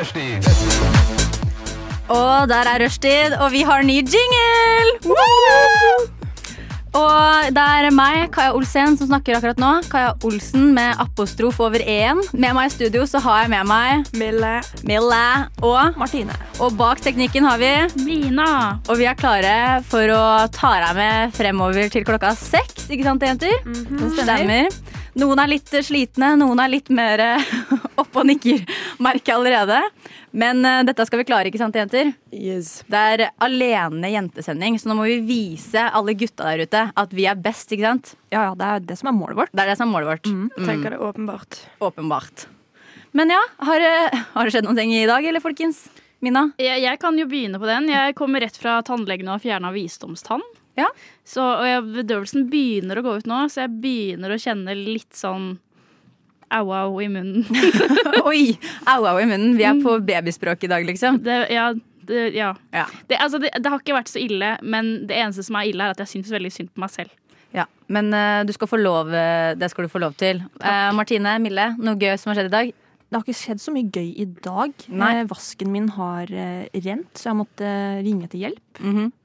Rushtid. Og der er rushtid, og vi har ny jingle! Woo! Og det er meg, Kaja Olsen, som snakker akkurat nå. Kaja Olsen med apostrof over e-en. Med meg i studio så har jeg med meg Mille. Mille og Martine. Og bak teknikken har vi Mina. Og vi er klare for å ta deg med fremover til klokka seks. Ikke sant, jenter? Det stemmer. Noen er litt slitne, noen er litt mer oppe og nikker, merker jeg allerede. Men uh, dette skal vi klare, ikke sant, jenter? Yes. Det er alene jentesending, så nå må vi vise alle gutta der ute at vi er best, ikke sant? Ja, ja, det er det som er målet vårt. Det er det som er målet vårt. Jeg tenker det er åpenbart. Åpenbart. Men ja, har, har det skjedd noe i dag, eller folkens? Mina? Jeg, jeg kan jo begynne på den. Jeg kommer rett fra tannlegen og fjerna visdomstann. Ja. Så, og jeg, bedøvelsen begynner å gå ut nå, så jeg begynner å kjenne litt sånn au-au i munnen. Oi! Au, au i munnen. Vi er på babyspråk i dag, liksom. Det, ja, det, ja. Ja. Det, altså, det, det har ikke vært så ille, men det eneste som er ille, er at jeg syns veldig synd på meg selv. Ja, Men uh, du skal få lov, eh, det skal du få lov til. Uh, Martine, Mille, noe gøy som har skjedd i dag? Det har ikke skjedd så mye gøy i dag. Nei. Vasken min har uh, rent, så jeg måtte ringe til hjelp. Mhm. Eh,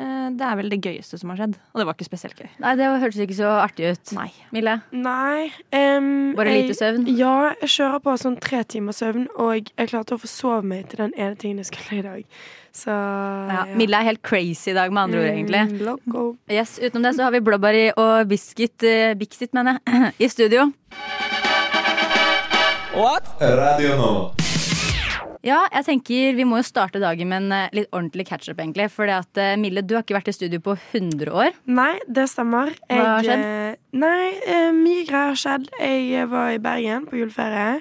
Det er vel det gøyeste som har skjedd. Og det var ikke spesielt gøy. Nei, det hørtes ikke så artig ut. Nei. Mille? Nei Um, Bare lite søvn? Ja, jeg kjører på sånn tre timers søvn, og jeg klarte å forsove meg til den ene tingen jeg skulle i dag. Så Ja, Mille er helt crazy i dag, med andre ord, egentlig. Mm, loco. Yes, Utenom det så har vi Blåbæri og Biscuit, uh, Bixit, mener jeg, i studio. What? Radio Nova. Ja, jeg tenker Vi må jo starte dagen med en eh, litt ordentlig catch-up. egentlig at eh, Mille, du har ikke vært i studio på 100 år. Nei, det stemmer. Hva har skjedd? eh, Nei, mye greier har skjedd. Jeg var i Bergen på juleferie.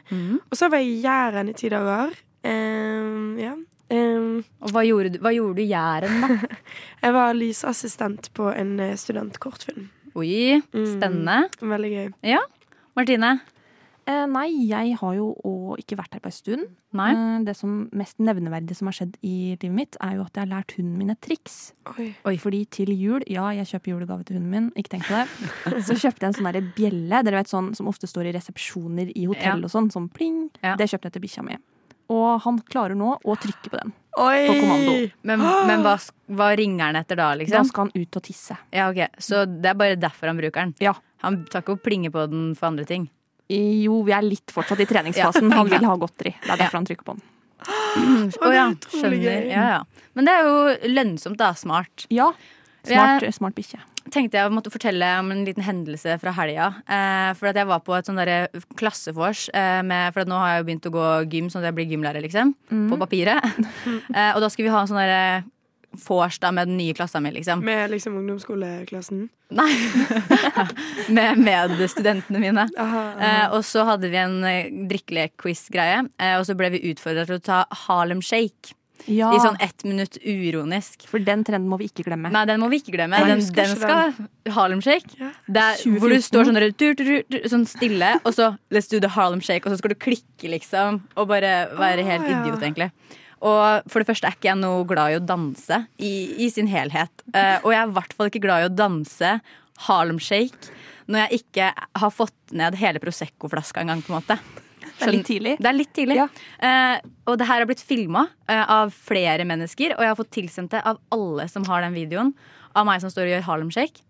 Og så var jeg i Jæren i ti dager. Um, ja. Um, Og hva gjorde du, hva gjorde du i Jæren, da? jeg var lysassistent på en studentkortfilm. Oi, spennende. Veldig gøy. Ja, Martine? Eh, nei, jeg har jo ikke vært her på en stund. Nei? Eh, det som mest nevneverdige som har skjedd i livet mitt, er jo at jeg har lært hunden min et triks. Oi. Oi, fordi til jul, ja, jeg kjøper julegave til hunden min, ikke tenk på det. Så kjøpte jeg en sånn derre bjelle, dere vet sånn som ofte står i resepsjoner i hotell Ja. og sånn, sånn pling. Ja. Det kjøpte jeg til bikkja mi. Og han klarer nå å trykke på den. Oi! På kommando. Men, men hva, hva ringer han etter da, Da liksom? skal han ut og tisse. Ja, ok, Så det er bare derfor han bruker den? Ja. Han tar ikke og plinger på den for andre ting? Jo, vi er litt fortsatt i treningsfasen. Han vil ha godteri. Det er derfor han trykker på den. Oh, ja, er skjønner. Ja, ja. Men det er jo lønnsomt, da. Smart. Ja. Smart, smart bikkje. tenkte jeg måtte fortelle om en liten hendelse fra helga. Eh, for at jeg var på et sånn klassevors. Eh, med, for nå har jeg jo begynt å gå gym, sånn at jeg blir gymlærer, liksom. På papiret. eh, og da skulle vi ha en sånn derre vors da med den nye klassa mi, liksom. Med liksom ungdomsskoleklassen. Nei. med medstudentene mine. Aha, Eh, og så hadde vi en eh, drikkelek-quiz-greie. Eh, og så ble vi utfordra til å ta Harlem Shake. Ja, I sånn ett minutt uironisk. for den trenden må vi ikke glemme. Nei, den må vi ikke glemme. Den, den skal Harlem Shake. Ja. Det er, hvor du står sånn, der, tur, tur, tur, tur, sånn stille, og så let's do the Harlem Shake, og så skal du klikke, liksom. Og bare være helt idiot, egentlig. Og for det første er ikke jeg noe glad i å danse i, i sin helhet. Uh, og jeg er i hvert fall ikke glad i å danse Harlem Shake når jeg ikke har fått ned hele Prosecco-flaska engang, på en måte. Det er litt tidlig. Det er litt tidlig. Ja. Uh, og det her har blitt filma av flere mennesker, og jeg har fått tilsendt det av alle som har den videoen. Av meg som står og gjør Harlem Shake.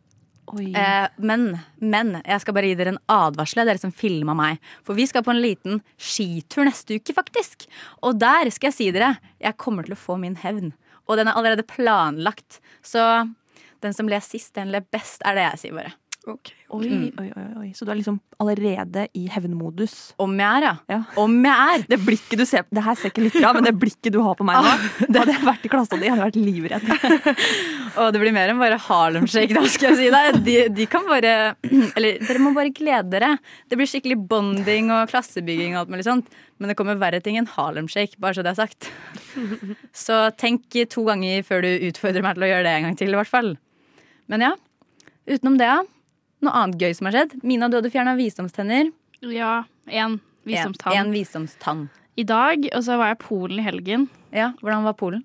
Eh, men, men jeg skal bare gi dere en advarsel, dere som filma meg. For vi skal på en liten skitur neste uke, faktisk. Og der skal jeg si dere, jeg kommer til å få min hevn. Og den er allerede planlagt. Så den som ler sist, den ler best, er det jeg sier bare. Ok. Oi, oi, oi, oi. Så du er liksom allerede i hevnmodus. Om jeg er, ja. Ja. Om jeg er. Det blikket du ser Det her ser ikke litt bra, men det blikket du har på meg nå Hadde jeg vært i klassa di, hadde vært livredd. Og det blir mer enn bare Harlem Shake, da, skal jeg si deg. De, de kan bare Eller dere må bare glede dere. Det blir skikkelig bonding og klassebygging og alt mulig sånt. Men det kommer verre ting enn Harlem Shake, bare så det er sagt. Så tenk to ganger før du utfordrer meg til å gjøre det en gang til, i hvert fall. Men ja. Utenom det, ja. Noe annet gøy som har skjedd. Mina, du hadde fjerna visdomstenner. Ja, én visdomstann. En, en visdomstann. I dag, og så var jeg i Polen i helgen. Ja, Hvordan var Polen?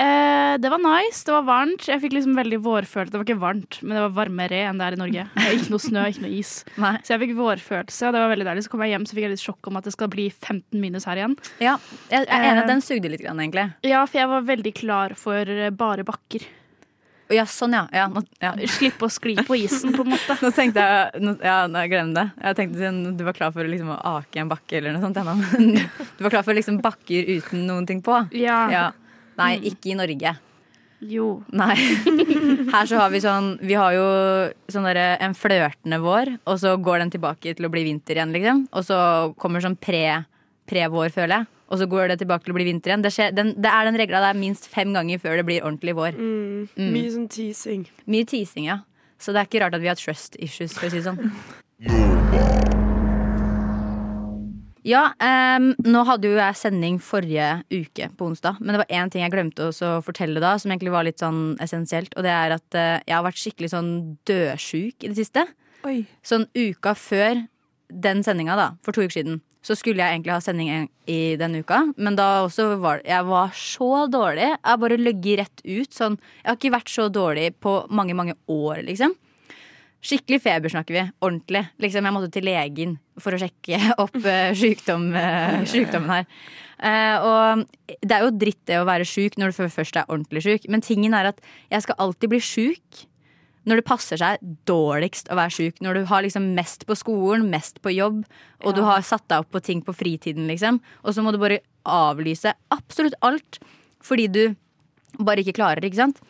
Eh, det var nice, det var varmt. Jeg fikk liksom veldig vårfølelse. Det var ikke varmt, men det var varmere enn det er i Norge. Ikke noe snø, ikke noe is. Nei. Så jeg fikk vårfølelse, og det var veldig deilig. Så kom jeg hjem så fikk jeg litt sjokk om at det skal bli 15 minus her igjen. Ja, jeg er enig Eh. at den sugde litt, grann, egentlig. Ja, for jeg var veldig klar for eh, bare bakker. Ja, sånn, ja. ja, nå, ja. Slippe å skli på isen, på en måte. Nå tenkte jeg nå, Ja, glem det. Jeg tenkte siden du var klar for liksom, å ake en bakke eller noe sånt. ennå, men Du var klar for liksom bakker uten noen ting på? Ja. Ja. Nei, ikke i Norge. Jo. Nei. Her så har vi sånn Vi har jo sånn derre en flørtende vår, og så går den tilbake til å bli vinter igjen, liksom. Og så kommer sånn pre- pre-vår, føler jeg. Og så går det tilbake til å bli vinter igjen. Det, skjer, den, det er den regla der minst fem ganger før det blir ordentlig vår. Mm. Mm. Mye sånn teasing. Mye teasing, ja. Så det er ikke rart at vi har trust issues, for å si det sånn. Ja, um, nå hadde jo jeg sending forrige uke på onsdag, men det var én ting jeg glemte også å fortelle da, som egentlig var litt sånn essensielt, og det er at uh, jeg har vært skikkelig sånn dødsjuk i det siste. Oi. Sånn uka før den sendinga, da, for to uker siden, så skulle jeg egentlig ha sending i denne uka, men da også var jeg var så dårlig. Jeg bare løgget rett ut. Sånn, jeg har ikke vært så dårlig på mange, mange år, liksom. Skikkelig feber snakker vi. Ordentlig. Liksom, jeg måtte til legen for å sjekke opp uh, sykdom, uh, sykdommen her. Uh, og det er jo dritt det å være sjuk når du først er ordentlig sjuk, men tingen er at jeg skal alltid bli sjuk når det passer seg dårligst å være sjuk. Når du har liksom mest på skolen, mest på jobb, og du har satt deg opp på ting på fritiden, liksom. Og så må du bare avlyse absolutt alt fordi du bare ikke klarer, ikke sant.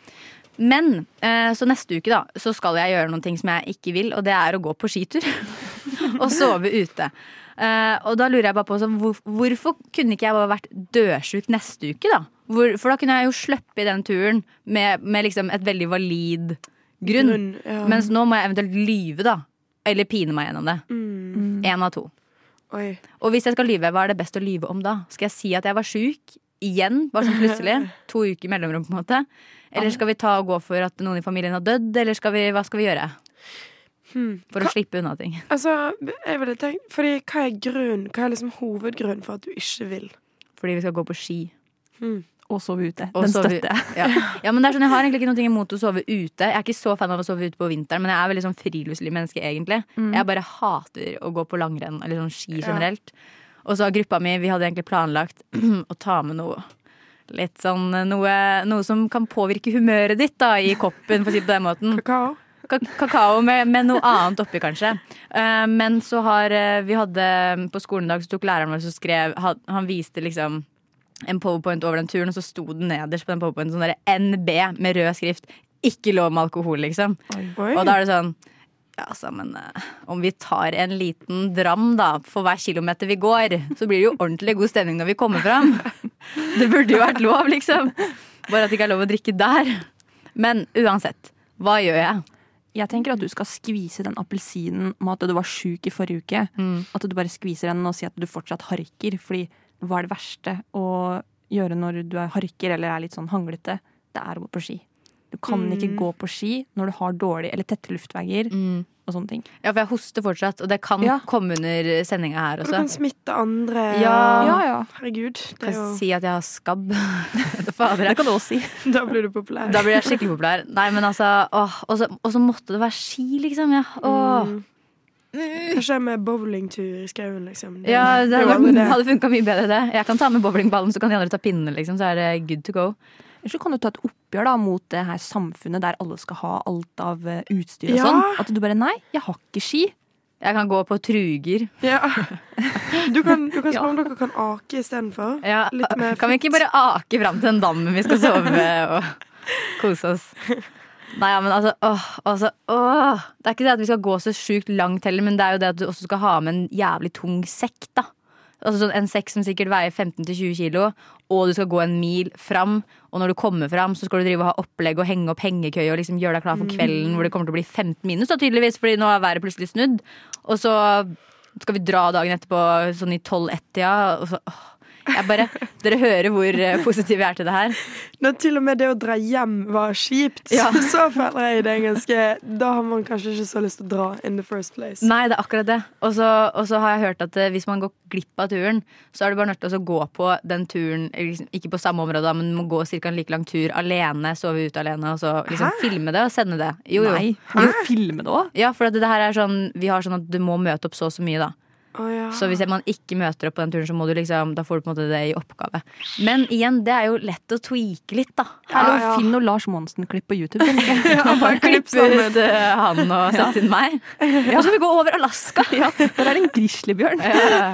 Men eh, så neste uke da så skal jeg gjøre noen ting som jeg ikke vil, og det er å gå på skitur. og sove ute. Eh, og da lurer jeg bare på hvor, hvorfor kunne ikke jeg bare vært dødsjuk neste uke, da? For da kunne jeg jo sluppet i den turen med, med liksom et veldig valid grunn. Grunn, ja. Mens nå må jeg eventuelt lyve, da. Eller pine meg gjennom det. Mm. Av to. Oi. Og hvis jeg skal lyve, hva er det best å lyve om da? Skal jeg si at jeg var sjuk igjen, bare sånn plutselig? To uker mellomrom, på en måte? Eller skal vi ta og gå for at noen i familien har dødd? Eller skal vi, hva skal vi gjøre? Hmm. For å slippe unna ting. Altså, jeg ville tenkt Fordi hva er grunnen? Hva er liksom hovedgrunnen for at du ikke vil? Fordi vi skal gå på ski. Hmm. Og sove ute. Og Den sove- støtter jeg. Ja. ja, men det er sånn, Jeg har egentlig ikke noe imot å sove ute. Jeg er ikke så fan av å sove ute på vinteren, men jeg er veldig sånn friluftslig menneske, egentlig. Jeg bare hater å gå på langrenn eller sånn ski Ja. generelt. Og så har gruppa mi Vi hadde egentlig planlagt å ta med noe Litt sånn noe, noe som kan påvirke humøret ditt da i koppen, for å si det på den måten. Kakao? Ka kakao med, med noe annet oppi, kanskje. Uh, men så har uh, vi hadde På skolen i dag så tok læreren vår og skrev han, han viste liksom en powerpoint over den turen, og så sto det nederst på den powerpointen sånn derre NB med rød skrift. Ikke lov med alkohol, liksom. Oi. Og da er det sånn ja, altså, men eh, om vi tar en liten dram da for hver kilometer vi går, så blir det jo ordentlig god stemning når vi kommer fram. Det burde jo vært lov, liksom. Bare at det ikke er lov å drikke der. Men uansett, hva gjør jeg? Jeg tenker at du skal skvise den appelsinen med at du var sjuk i forrige uke. At du bare skviser den og sier at du fortsatt harker. Fordi hva er det verste å gjøre når du er harker eller er litt sånn hanglete? Det er å gå på ski. Du kan ikke gå på ski når du har dårlig eller tette luftveier og sånne ting. Ja, for jeg hoster fortsatt, og det kan Ja. komme under sendinga her Og du kan smitte andre. Ja. Ja, ja. Herregud. Det Kan er jo, si at jeg har skabb. Fader, Det kan du også si. da blir du populær. Da blir jeg skikkelig populær. Nei, men altså, åh, Og så og så måtte det være ski, liksom. Ja. Åh. Mm. Hva skjer med bowlingtur i skauen, liksom? Det- Ja, det hadde, det. hadde funka mye bedre, det. Jeg kan ta med bowlingballen, så kan de andre ta pinnene, liksom. Så er det good to go. Eller så kan du ta et oppgjør da mot det her samfunnet der alle skal ha alt av eh, utstyr og Ja. sånn. At du bare nei, jeg har ikke ski. Jeg kan gå på truger. Ja. Du kan, du kan Ja. spørre om dere kan ake istedenfor. Ja, kan vi ikke bare ake fram til den dammen vi skal sove ved og kose oss? Nei, ja, men altså, åh, altså åh. Det er ikke det at vi skal gå så sjukt langt heller, men det er jo det at du også skal ha med en jævlig tung sekk, da. Altså sånn En sekk som sikkert veier 15-20 kilo, og du skal gå en mil fram. Og når du kommer fram, så skal du drive og ha opplegg og henge opp hengekøye og liksom gjøre deg klar for kvelden hvor det kommer til å bli 15 minus, da tydeligvis, fordi nå er været plutselig snudd. Og så skal vi dra dagen etterpå sånn i 12-1-tida. Og så, åh, Jeg bare, Dere hører hvor positive jeg er til det her. Når til og med det å dra hjem var kjipt, Ja. så føler jeg det ganske Da har man kanskje ikke så lyst til å dra in the first place. Nei, det er akkurat det. Og så har jeg hørt at eh, hvis man går glipp av turen, så er du bare nødt til å gå på den turen, liksom, ikke på samme område, men du må gå ca. en like lang tur alene, sove ute alene, og så liksom Hæ? filme det og sende det. Jo, jo. Nei, jo, filme det òg. Ja, for at det her er sånn, vi har sånn at du må møte opp så og så mye, da. Å, ja. Så hvis man ikke møter opp på den turen, så må du liksom, da får du på en måte det i oppgave. Men igjen, det er jo lett å tweake litt, da. Hallo, ja. Finn noe Lars Monsen-klipp på YouTube. Ja, bare klipp ut han og sett inn meg. Og så skal vi gå over Alaska! Ja, der er det en grizzlybjørn. Ja,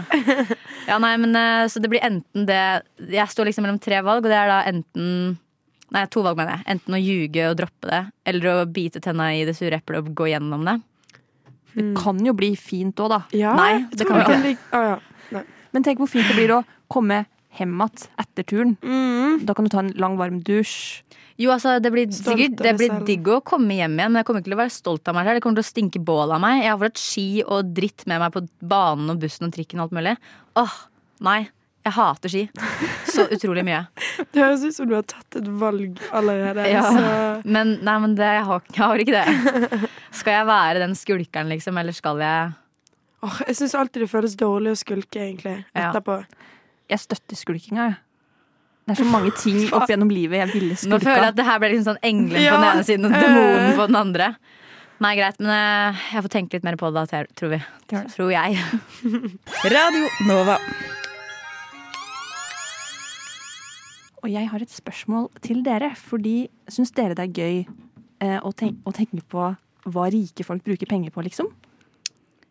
ja, nei, men eh, Så det blir enten det Jeg står liksom mellom tre valg, og det er da enten Nei, to valg, mener jeg. Enten å ljuge og droppe det, eller å bite tenna i det sure eplet og gå gjennom det. Det kan jo bli fint òg, da. Ja, Nei, det kan det bli- Å, ja. Men tenk hvor fint det blir å komme hjem igjen etter turen. Mm. Da kan du ta en lang, varm dusj. Jo, altså, det blir sikkert Det blir digg å komme hjem igjen, men jeg kommer ikke til å være stolt av meg selv. Det kommer til å stinke bål av meg. Jeg har fortsatt ski og dritt med meg på banen og bussen og trikken og alt mulig. Åh, nei. Jeg hater ski. Så utrolig mye. Det høres ut som du har tatt et valg allerede. Ja. Så Men nei, men det, jeg, har, jeg har ikke det. Skal jeg være den skulkeren, liksom, eller skal jeg oh, jeg syns alltid det føles dårlig å skulke, egentlig. Ja. Jeg støtter skulkinga, jeg. Det er så mange ting opp gjennom livet jeg ville Nå føler jeg at det her ble liksom sånn engelen på den ene siden og demonen på den andre. Nei, greit, men eh, jeg får tenke litt mer på det, da, tror vi. Tror jeg. Radio Nova. Og jeg har et spørsmål til dere, fordi syns dere det er gøy eh, å, tenke, å tenke på hva rike folk bruker penger på, liksom?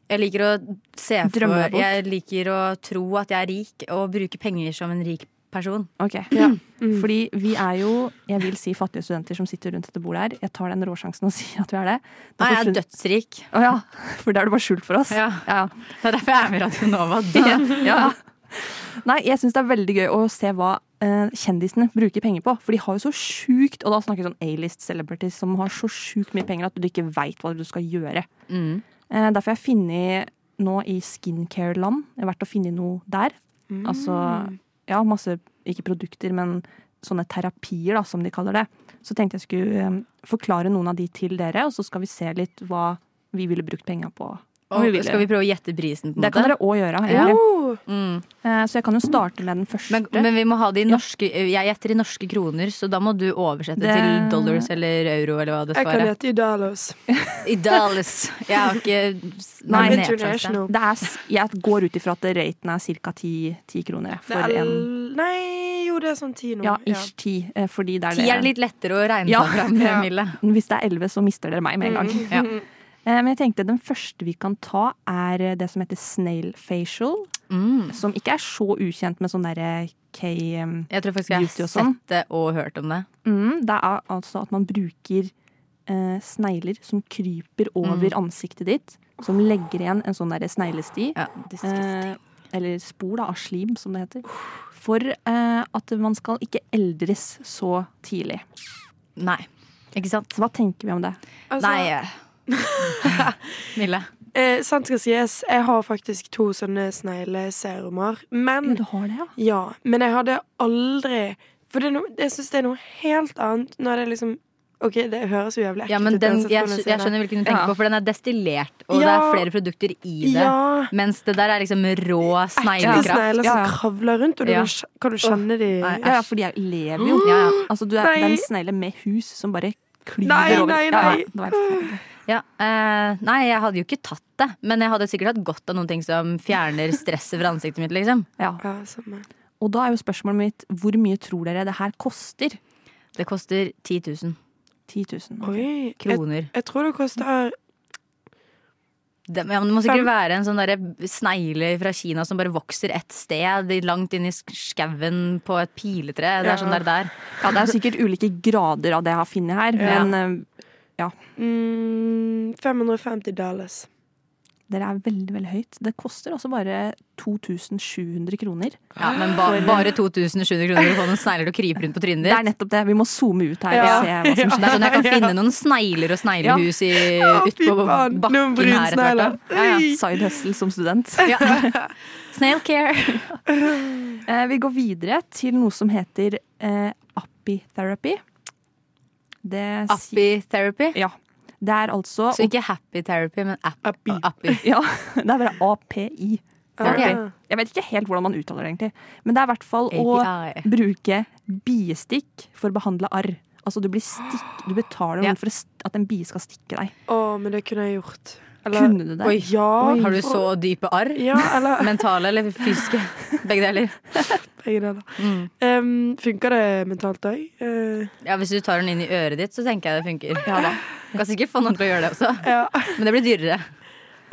Jeg liker å se for. Jeg liker å tro at jeg er rik, og bruke penger som en rik person. Ok. Mm. Fordi vi er jo, jeg vil si fattige studenter som sitter rundt dette bordet her. Jeg tar den råsjansen og sier at vi er det. Det Nei, jeg er dødsrik. Å ja, for det er du bare skjult for oss. Ja. Ja. Det er derfor jeg er med i Radio Nova. Det. Ja. Nei, jeg syns det er veldig gøy å se hva kjendisene bruker penger på. For de har jo så sjukt, og da snakker jeg sånn A-list celebrities som har så sjukt mye penger at du ikke veit hva du skal gjøre. Mm. Eh, derfor har jeg funnet nå i skincare-land. Det er verdt å finne noe der. Altså, ja, masse, ikke produkter, men sånne terapier, da, som de kaller det. Så tenkte jeg skulle eh, forklare noen av de til dere, og så skal vi se litt hva vi ville brukt penger på. Og vi skal vi prøve å gjette prisen? på det? Det kan dere òg gjøre. Ja. Oh, Mm. Eh, Så jeg kan jo starte med den første. Men, men vi må ha det i norske Jeg gjetter i norske kroner, så da må du oversette Det- til dollars eller euro eller hva det jeg kan gjette i dollars. I dollars. Jeg har ikke Nei. International. det er, jeg går ut ifra at raten er ca. 10, 10 kroner Det for er en Nei, jo, det er sånn ti nå. Ja, ish 10. eh, Fordi det er Ti er litt lettere å regne Ja. fram, Ja. Mille. Hvis det er 11, så mister dere meg med en gang. Ja. Eh, Men jeg tenkte den første vi kan ta, er eh, det som heter snail facial. Mm. Som ikke er så ukjent med sånn derre K... um, Jeg tror faktisk jeg har sånn. sett det og hørt om det. Mm, det er altså at man bruker eh, snegler som kryper over ansiktet ditt. Som legger igjen en sånn derre sneglesti. Ja. Eh, eller spor da, av slim, som det heter. For eh, at man skal ikke eldres så tidlig. Nei. Ikke sant? Hva tenker vi om det? Altså, Nei. Mille. Eh, sant skal sies, jeg har faktisk to sånne snegleserumer. Men Du har det, ja? Ja, men jeg hadde aldri For det er noe, jeg syns det er noe helt annet når det er liksom OK, det høres jo jævlig ekkelt Ja, men ut. den, uansett jeg, hvordan jeg skjønner hvilken du tenker Ja. på, for den er destillert, og det er flere produkter i det. Ja. Mens det der er liksom rå Ekte sneglekraft. snegler som Ja, ja. kravler rundt, og du Ja. kan, kan du kjenne de Nei, Ja, ja, for de lever jo. Ja, ja. Altså, du er, det er Nei. en snegle med hus som bare klyver Nei, over. nei, nei, nei. Ja, eh, nei, jeg hadde jo ikke tatt det, men jeg hadde sikkert hatt godt av noen ting som fjerner stresset fra ansiktet mitt, liksom. ja. Ja, samme. Og da er jo spørsmålet mitt hvor mye tror dere det her koster? Det koster 10 000 10 000. Oi. Jeg, kroner. jeg tror det koster Det, ja, men det må sikkert være en sånn snegle fra Kina som bare vokser ett sted, langt inn i sk- skauen på et piletre. Det Ja. er sånn der der. Ja, det er sikkert ulike grader av det jeg har funnet her, Ja. Eh, mm, 550 dollars. Dere er veldig, veldig høyt. Det koster også bare 2700 kroner. Ja, men ba, bare 2700 kroner for å få noen snegler til å krype rundt på trynet Det er nettopp det. Vi må zoome ut her Ja. og se hva som Det er sånn jeg kan finne noen snegler og sneglehus i, Å, utpå bakken her etter hvert. Ja, ja. Side hustle som student. Ja. Snail care. Eh, vi går videre til noe som heter eh, Appy-therapy. Appy therapy. Ja. Det er altså Så ikke happy therapy, men app Appy. appy. Ja, det er bare API. Okay. Jeg vet ikke helt hvordan man uttaler det, egentlig. Men det er i hvert fall å bruke biestikk for å behandle arr. Altså du, blir stikk, du betaler Ja. for at en bie skal stikke deg. Å, men det kunne jeg gjort. Eller, Kunne du det? Oi, Ja. Har du så dype arr? Ja, eller Mentale eller fysiske? Begge deler. begge deler. Mm. Um, funker det mentalt òg? Ja, Hvis du tar den inn i øret ditt, så tenker jeg det funker. Ja da. Du kan sikkert få noen til å gjøre det også, ja. men det blir dyrere.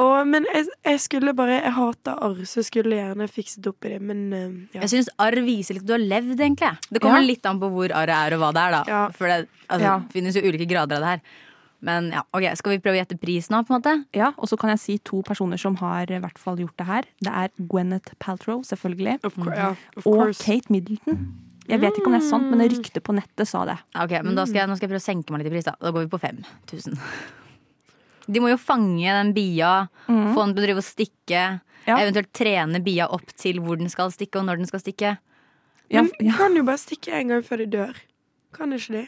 Og, men jeg, jeg skulle bare Jeg hater arr, så jeg skulle gjerne fikset opp i det, men uh, ja. Jeg syns arr viser litt du har levd, egentlig. Det kommer litt an på hvor arret er og hva det er, da. Ja. For det altså, finnes jo ulike grader av det her. Men ja, ok, skal vi prøve å gjette pris nå, på en måte? Ja, Og så kan jeg si to personer som har i hvert fall gjort det her. Det er Gwyneth Paltrow, selvfølgelig. Of, cour- ja, of Og. Kate Middleton. Jeg vet ikke om det er sant, men ryktet på nettet sa det. Ok, men da skal jeg, Nå skal jeg prøve å senke meg litt i pris. Da Da går vi på 5000. De må jo fange den bia, få den til å drive og stikke. Ja. Eventuelt trene bia opp til hvor den skal stikke, og når den skal stikke. Ja, Men ja, kan jo bare stikke en gang før de dør. Kan ikke de?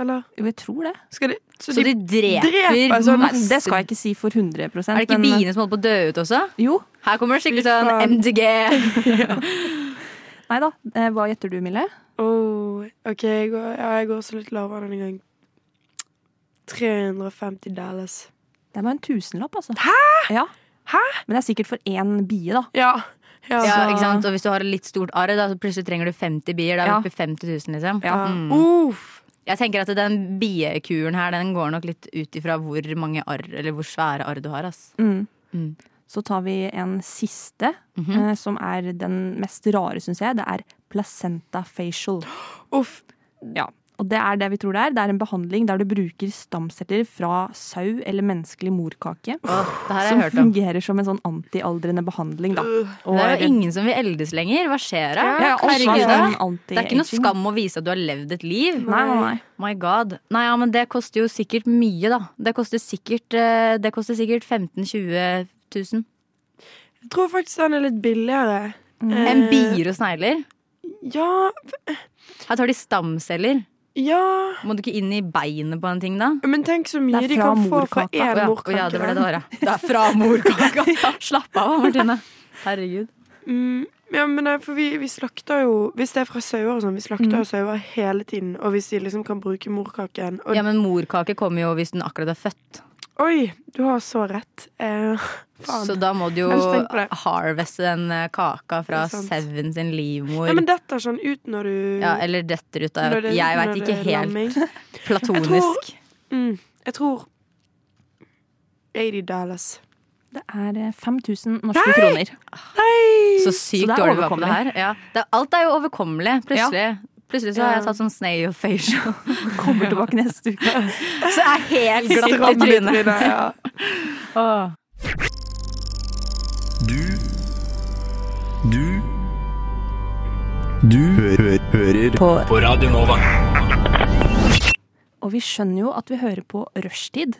Eller jeg tror det. skal de Så, Så de dreper, dreper sånn- Nei, masse det skal jeg ikke si for 100 Er det ikke men- eh, biene som holder på å dø ut også? Jo. Her kommer det skikkelig sånn MDG. MDG. Nei da. Eh, Hva gjetter du, Mille? Oh, OK, jeg går, ja, jeg går også litt lavere denne gang. 350 Dallas. Det var en tusenlapp, altså. Hæ?! Ja. Hæ? Men det er sikkert for én bie, da. Ja. ja. Ja, ikke sant? Og hvis du har et litt stort arr, så plutselig trenger du 50 bier. Da er vi Ja. oppe i 50 000, liksom. Ja. Mm. Uff. Jeg tenker at den biekuren her, den går nok litt ut ifra hvor mange arr, eller hvor svære arr du har, ass. Mm. Mm. Så tar vi en siste, Mhm. eh, som er den mest rare, syns jeg. Det er placenta facial. Uff. Ja. Og det er det vi tror det er. Det er en behandling der du bruker stamceller fra sau eller menneskelig morkake. Har Som hørt fungerer som en sånn antialdrende behandling, da. Øh. Og Det er jo ingen som vil eldes lenger. Hva skjer da? ja, Herregud, var det. sånn Det er ikke noe skam å vise at du har levd et liv. Nei, nei, nei. My god. Nei, ja, men det koster jo sikkert mye, da. Det koster sikkert, eh, det koster sikkert 15 000-20 000. Jeg tror faktisk den er litt billigere. Mm. En Eh, bier og snegler. Ja, Her tar de stamceller. Ja Må du ikke inn i beinet på en ting, da? Men tenk så mye de kan få fra én morkake. ja, det var det det var, ja. Det er fra morkaka. Slapp av, Martine. Herregud. Mm, ja, men nei, for vi, vi slakter jo Hvis det er fra sauer og sånn, vi slakter jo sauer hele tiden. Og hvis de liksom kan bruke morkaken og, Ja, men morkake kommer jo hvis den akkurat er født. Oi, du har så rett. Eh, faen. Så da må du jo harveste den eh, kaka fra sauen sin livmor. ja, men detter sånn ut når du Ja, eller detter ut av det- Jeg veit ikke helt. lamming. Jeg Platonisk. Mm, jeg tror 80 dollars. Det er eh, 5000 norske kroner. Så Så sykt det er dårlig vi var på det her. Ja. Det, alt er jo overkommelig. Plutselig. Plutselig så har jeg tatt sånn snail facial. Kommer tilbake neste uke. Så jeg er helt glatt i trynet. ja. Åh. Du Du Du hø hø hører på. på Radio Nova. Og vi skjønner jo at vi hører på rushtid,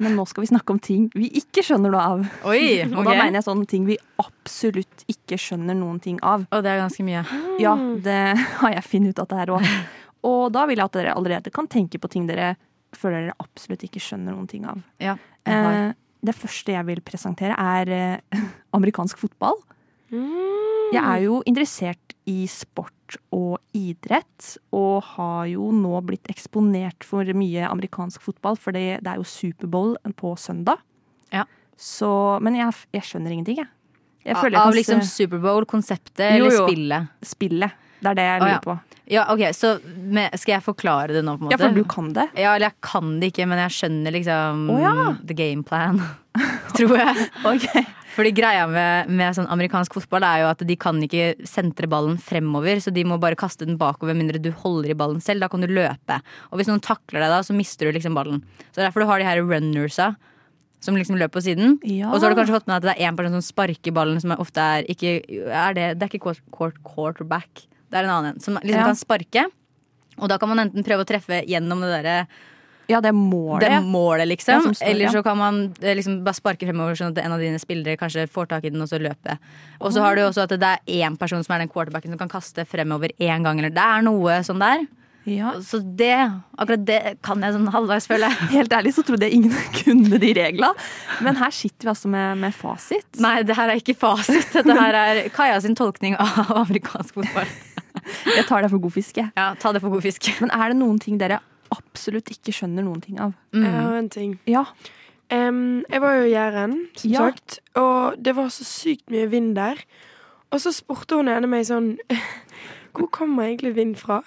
men nå skal vi snakke om ting vi ikke skjønner noe av. Oi, Og da mener jeg sånne ting vi absolutt ikke skjønner noen ting av. Og det er ganske mye. Ja, det har jeg funnet ut at det er òg. Og da vil jeg at dere allerede kan tenke på ting dere føler dere absolutt ikke skjønner noen ting av. Ja. Eh, det første jeg vil presentere, er eh, amerikansk fotball. Mm. Jeg er jo interessert i sport og idrett, og har jo nå blitt eksponert for mye amerikansk fotball, for det, er jo Superbowl på søndag. Ja. Så, men jeg, jeg skjønner ingenting, jeg. jeg Av, jeg liksom Superbowl-konseptet eller spillet? spillet. Det er det jeg lurer lurer ja. på. Ja, ok, så med, Skal jeg forklare det nå, på en måte? Ja, for du kan det. Ja, eller jeg kan det ikke, men jeg skjønner liksom oh, ja. the game plan. Tror jeg. Ok. Fordi greia med, med sånn amerikansk fotball er jo at de kan ikke sentre ballen fremover, så de må bare kaste den bakover mindre du holder i ballen selv. Da kan du løpe. Og hvis noen takler deg da, så mister du liksom ballen. Så det er derfor du har de her runnersa. som liksom løper på siden. Ja. Og så har du kanskje fått med at det er én person som sparker ballen, som ofte er ikke er det, det er ikke quart- quart- quarterback, det er en annen en. Som liksom Ja. kan sparke. Og da kan man enten prøve å treffe gjennom det derre ja, det er målet. det er målet, liksom. som står, Eller så kan man eh, liksom bare sparke fremover, sånn at en av dine spillere kanskje får tak i den og så løpe. Og så har du også at det er én person som er den quarterbacken som kan kaste fremover én gang. Eller det er noe sånn der. Ja. Så det, akkurat det kan jeg sånn halvveis, føler jeg. Helt ærlig så trodde jeg ingen kunne de reglene. Men her sitter vi altså med, med fasit. Nei, det her er ikke fasit. Dette her er Kaja sin tolkning av amerikansk fotball. Jeg tar det for god fisk, jeg. Ja, ta det for god fisk. Men er det noen ting dere absolutt ikke skjønner noen ting av? Jeg Mm. har en ting. Ja. Um, jeg var jo i Jæren, som Ja. sagt, og det var så sykt mye vind der. Og så spurte hun ene meg sånn Hvor kommer egentlig vind fra?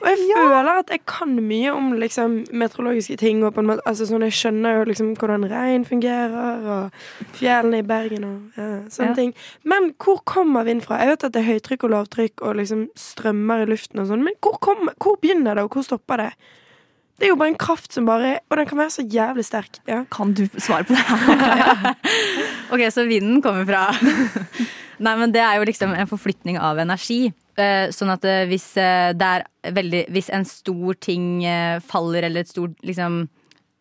Og jeg føler at jeg kan mye om liksom, meteorologiske ting. Måte, altså, sånn, jeg skjønner jo liksom hvordan regn fungerer, og fjellene i Bergen og ja, sånne Ja. ting. Men hvor kommer vind fra? Jeg vet at det er høytrykk og lavtrykk og liksom strømmer i luften og sånn, men hvor, kom, hvor begynner det, og hvor stopper det? Det er jo bare en kraft som bare Og den kan være så jævlig sterk. Ja. Kan du svare på det her? Ok, så vinden kommer fra Nei, men det er jo liksom en forflytning av energi. Eh, Sånn at eh, hvis eh, det er veldig Hvis en stor ting faller, eller et stort liksom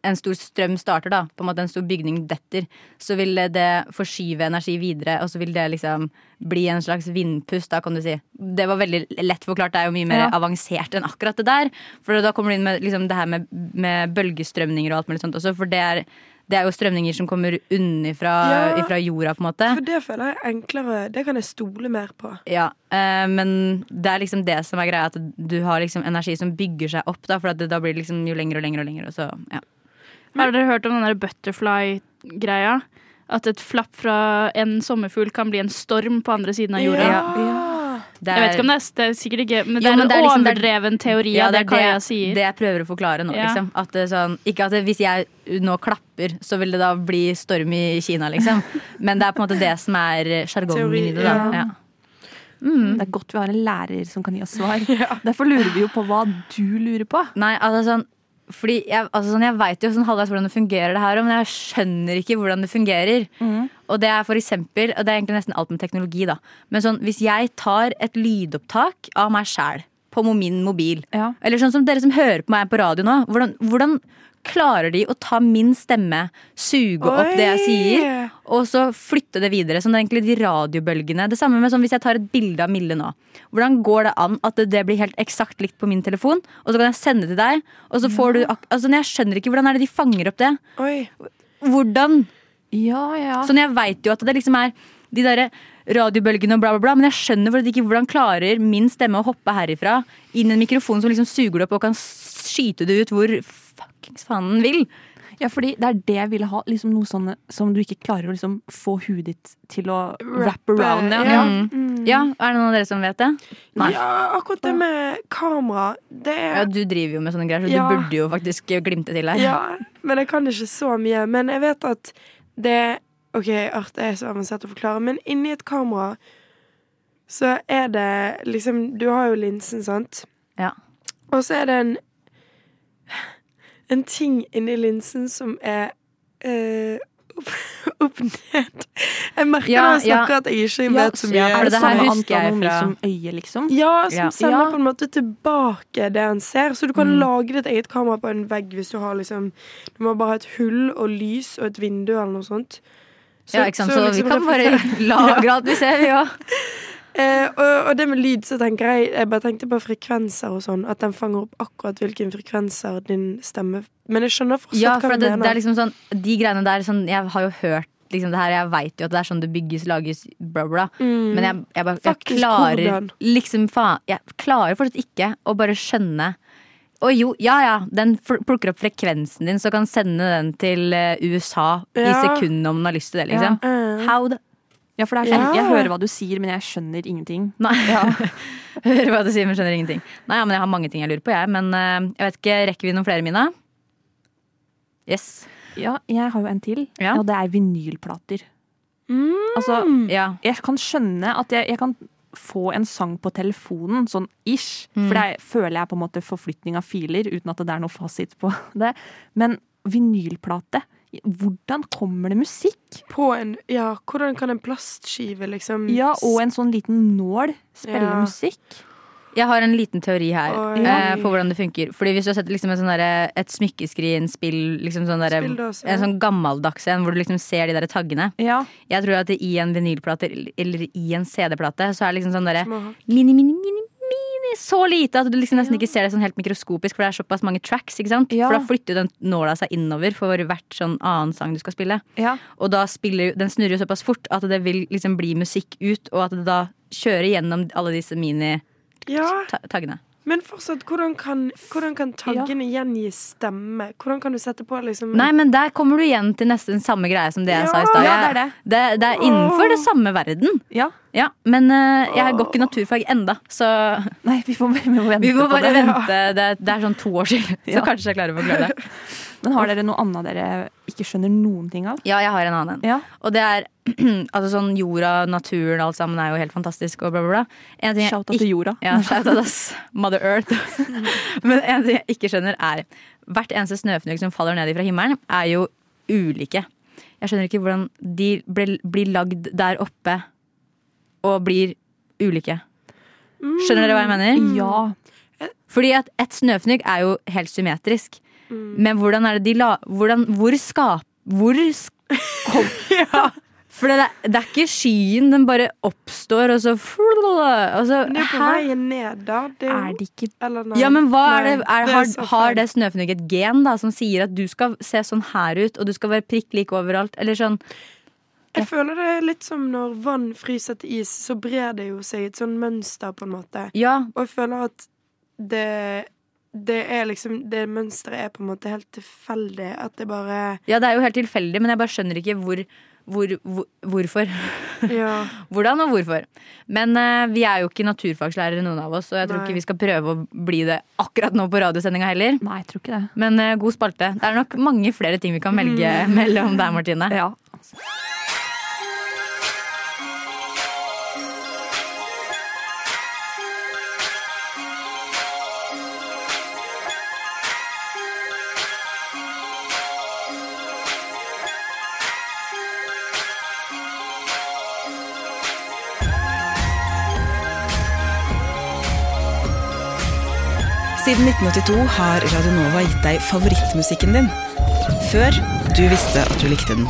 en stor strøm starter, da, på en måte en stor bygning detter, så vil det forskyve energi videre, og så vil det liksom bli en slags vindpust, da, kan du si. Det var veldig lett forklart, det er jo mye mer Ja. avansert enn akkurat det der. For da kommer du inn med liksom, det her med, med bølgestrømninger og alt mulig sånt også, for det er, det er jo strømninger som kommer unnifra Ja. jorda, på en måte. For det føler jeg er enklere. Det kan jeg stole mer på. Ja, eh, men det er liksom det som er greia, at du har liksom energi som bygger seg opp, da, for at det, da blir det liksom jo lenger og lenger og lenger, og så, ja. Har dere hørt om den der butterfly-greia? At et flapp fra en sommerfugl kan bli en storm på andre siden av jorda. Ja, Ja. Det Jeg vet ikke om det er, det er sikkert ikke Men det Jo, er en er liksom- er- overdreven teori Ja, det er det, jeg sier. det jeg prøver å forklare nå. Ja. Liksom. At det er sånn, ikke at det, hvis jeg nå klapper, så vil det da bli storm i Kina, liksom. Men det er på en måte det som er sjargongen i det. da ja. ja. Det er godt vi har en lærer som kan gi oss svar. Derfor lurer vi jo på hva du lurer på. Nei, altså sånn fordi jeg, altså sånn, jeg vet jo sånn halvveis hvordan det fungerer, det her, men jeg skjønner ikke hvordan det fungerer. Og det er for eksempel, og det er egentlig nesten alt med teknologi, da. Men sånn, hvis jeg tar et lydopptak av meg sjæl på min mobil, Ja. eller sånn som dere som hører på meg på radio nå, hvordan, hvordan klarer de å ta min stemme, suge opp det jeg sier, og så flytte det videre? Sånn det er egentlig de radiobølgene. Det samme med sånn hvis jeg tar et bilde av Mille nå. Hvordan går det an at det, det blir helt eksakt likt på min telefon, og så kan jeg sende det til deg, og så får du ak Altså, Jeg skjønner ikke hvordan er det de fanger opp det. Oi. Hvordan? Ja, ja. Sånn, jeg veit jo at det liksom er de derre radiobølgene og bla, bla, bla, men jeg skjønner for ikke hvordan klarer min stemme å hoppe herifra inn i en mikrofon som liksom suger det opp og kan skyte det ut hvor fuckings faen vil. ja, fordi det er det jeg ville ha. Liksom noe sånn som du ikke klarer å liksom få huet ditt til å wrap around. Ja. Ja. Mm. Mm. Ja, er det noen av dere som vet det? Nei. ja, akkurat det med kamera, det er Ja, Du driver jo med sånne greier, så Ja. du burde jo faktisk glimte til her. Ja, men jeg kan ikke så mye. Men jeg vet at det OK, art er så avansert å forklare, men inni et kamera så er det liksom Du har jo linsen, sant? Ja. Og så er det en En ting inni linsen som er eh, opp, opp ned. Jeg merker Ja, når jeg snakker ja. at jeg ikke vet så mye. Er det det her husker jeg fra- som øye, liksom? Ja, som sender på en måte tilbake det han ser. Så du kan Mm. lage ditt eget kamera på en vegg hvis du har liksom Du må bare ha et hull og lys og et vindu eller noe sånt. ja, ikke sant? Så, vi liksom kan bare alt vi ser, vi òg. eh, og, og det med lyd, så tenker jeg Jeg bare tenkte på frekvenser og sånn. At den fanger opp akkurat hvilken frekvenser din stemme Men jeg skjønner fortsatt Ja, hva for du det, mener. det er liksom sånn De greiene der, sånn, jeg har jo hørt liksom det her, jeg veit jo at det er sånn det bygges, lages, bla, bla. Mm. Men jeg, jeg, bare, jeg klarer hvordan? liksom faen Jeg klarer fortsatt ikke å bare skjønne og jo, ja ja, den plukker opp frekvensen din, så kan sende den til USA USA i sekundene om den har lyst til det, liksom. Eh, How the Ja, for det er sånn, Ja. Jeg hører hva du sier, men jeg skjønner ingenting. Nei. Hører hva du sier, men skjønner ingenting. Nei, ja, men Jeg har mange ting jeg lurer på, jeg. Men uh, jeg vet ikke, rekker vi noen flere, Mina? Yes. Ja, jeg har jo en til, Ja. og det er vinylplater. mm. Altså, Ja. jeg kan skjønne at jeg, jeg kan få en sang på telefonen, sånn ish. Mm. For det føler jeg på en måte forflytning av filer, uten at det er noe fasit på det. Men vinylplate Hvordan kommer det musikk? På en Ja, hvordan kan en plastskive liksom Ja, og en sånn liten nål spille Ja. musikk. Jeg har en liten teori her eh, på hvordan det funker. Fordi Hvis du har sett liksom en sånn derre- et smykkeskrinspill, liksom sånn Spilledåse. en sånn gammeldags en hvor du liksom ser de der taggene. Ja. Jeg tror at i en vinylplate eller i en CD-plate så er det liksom sånn derre mini, så lite at du liksom nesten ikke ser det sånn helt mikroskopisk, for det er såpass mange tracks. ikke sant? Ja. For da flytter jo den nåla seg innover for hvert sånn annen sang du skal spille. ja. Og da spiller den snurrer jo såpass fort at det vil liksom bli musikk ut, og at det da kjører gjennom alle disse mini-taggene. Ja, men fortsatt, hvordan kan, hvordan kan taggene gjengi stemme? Hvordan kan du sette på liksom Nei, men der kommer du igjen til nesten samme greie som det jeg Ja, sa i stad. ja, det er Jeg- det, det er innenfor det samme verden. ja. Ja, men uh, jeg går ikke naturfag enda, så Nei, vi får, vi må vente vi må på bare det. vente. Det, det er sånn to år siden, så Ja. kanskje jeg klarer å forklare det. Men har dere noe annet dere ikke skjønner noen ting av? Ja, jeg har en annen en. Ja. Og det er altså sånn jorda, naturen, alt sammen er jo helt fantastisk og bla, bla, bla. Shout out til jorda. Ja, shout out ass. Mother Earth. Men en ting jeg ikke skjønner, er hvert eneste snøfnugg som faller ned fra himmelen, er jo ulike. Jeg skjønner ikke hvordan de ble, blir lagd der oppe og blir ulike. Skjønner dere hva jeg mener? Ja. Fordi at et snøfnugg er jo helt symmetrisk. Mm. Men hvordan er det de la... Hvordan, hvor skap... Hvor sk kom For det det er ikke skyen, den bare oppstår, og så, og så Det er på vei ned, da. Det er, jo- det ikke eller nei. Ja, men hva er det, er, det er har, har det snøfnugget et gen da som sier at du skal se sånn her ut, og du skal være prikk lik overalt? Eller sånn Jeg føler det er litt som når vann fryser til is, så brer det jo seg et sånn mønster, på en måte. Ja, Og jeg føler at det det er liksom Det mønsteret er på en måte helt tilfeldig. At det bare ja, det er jo helt tilfeldig, men jeg bare skjønner ikke hvor, hvor, hvor hvorfor. Ja. Hvordan og hvorfor. Men uh, vi er jo ikke naturfagslærere, noen av oss, og jeg tror Nei. ikke vi skal prøve å bli det akkurat nå på radiosendinga heller. Nei, jeg tror ikke det. Men uh, god spalte. Det er nok mange flere ting vi kan velge mellom der, Martine. Ja. Siden 1982 har Radionova gitt deg favorittmusikken din. Før du visste at du likte den.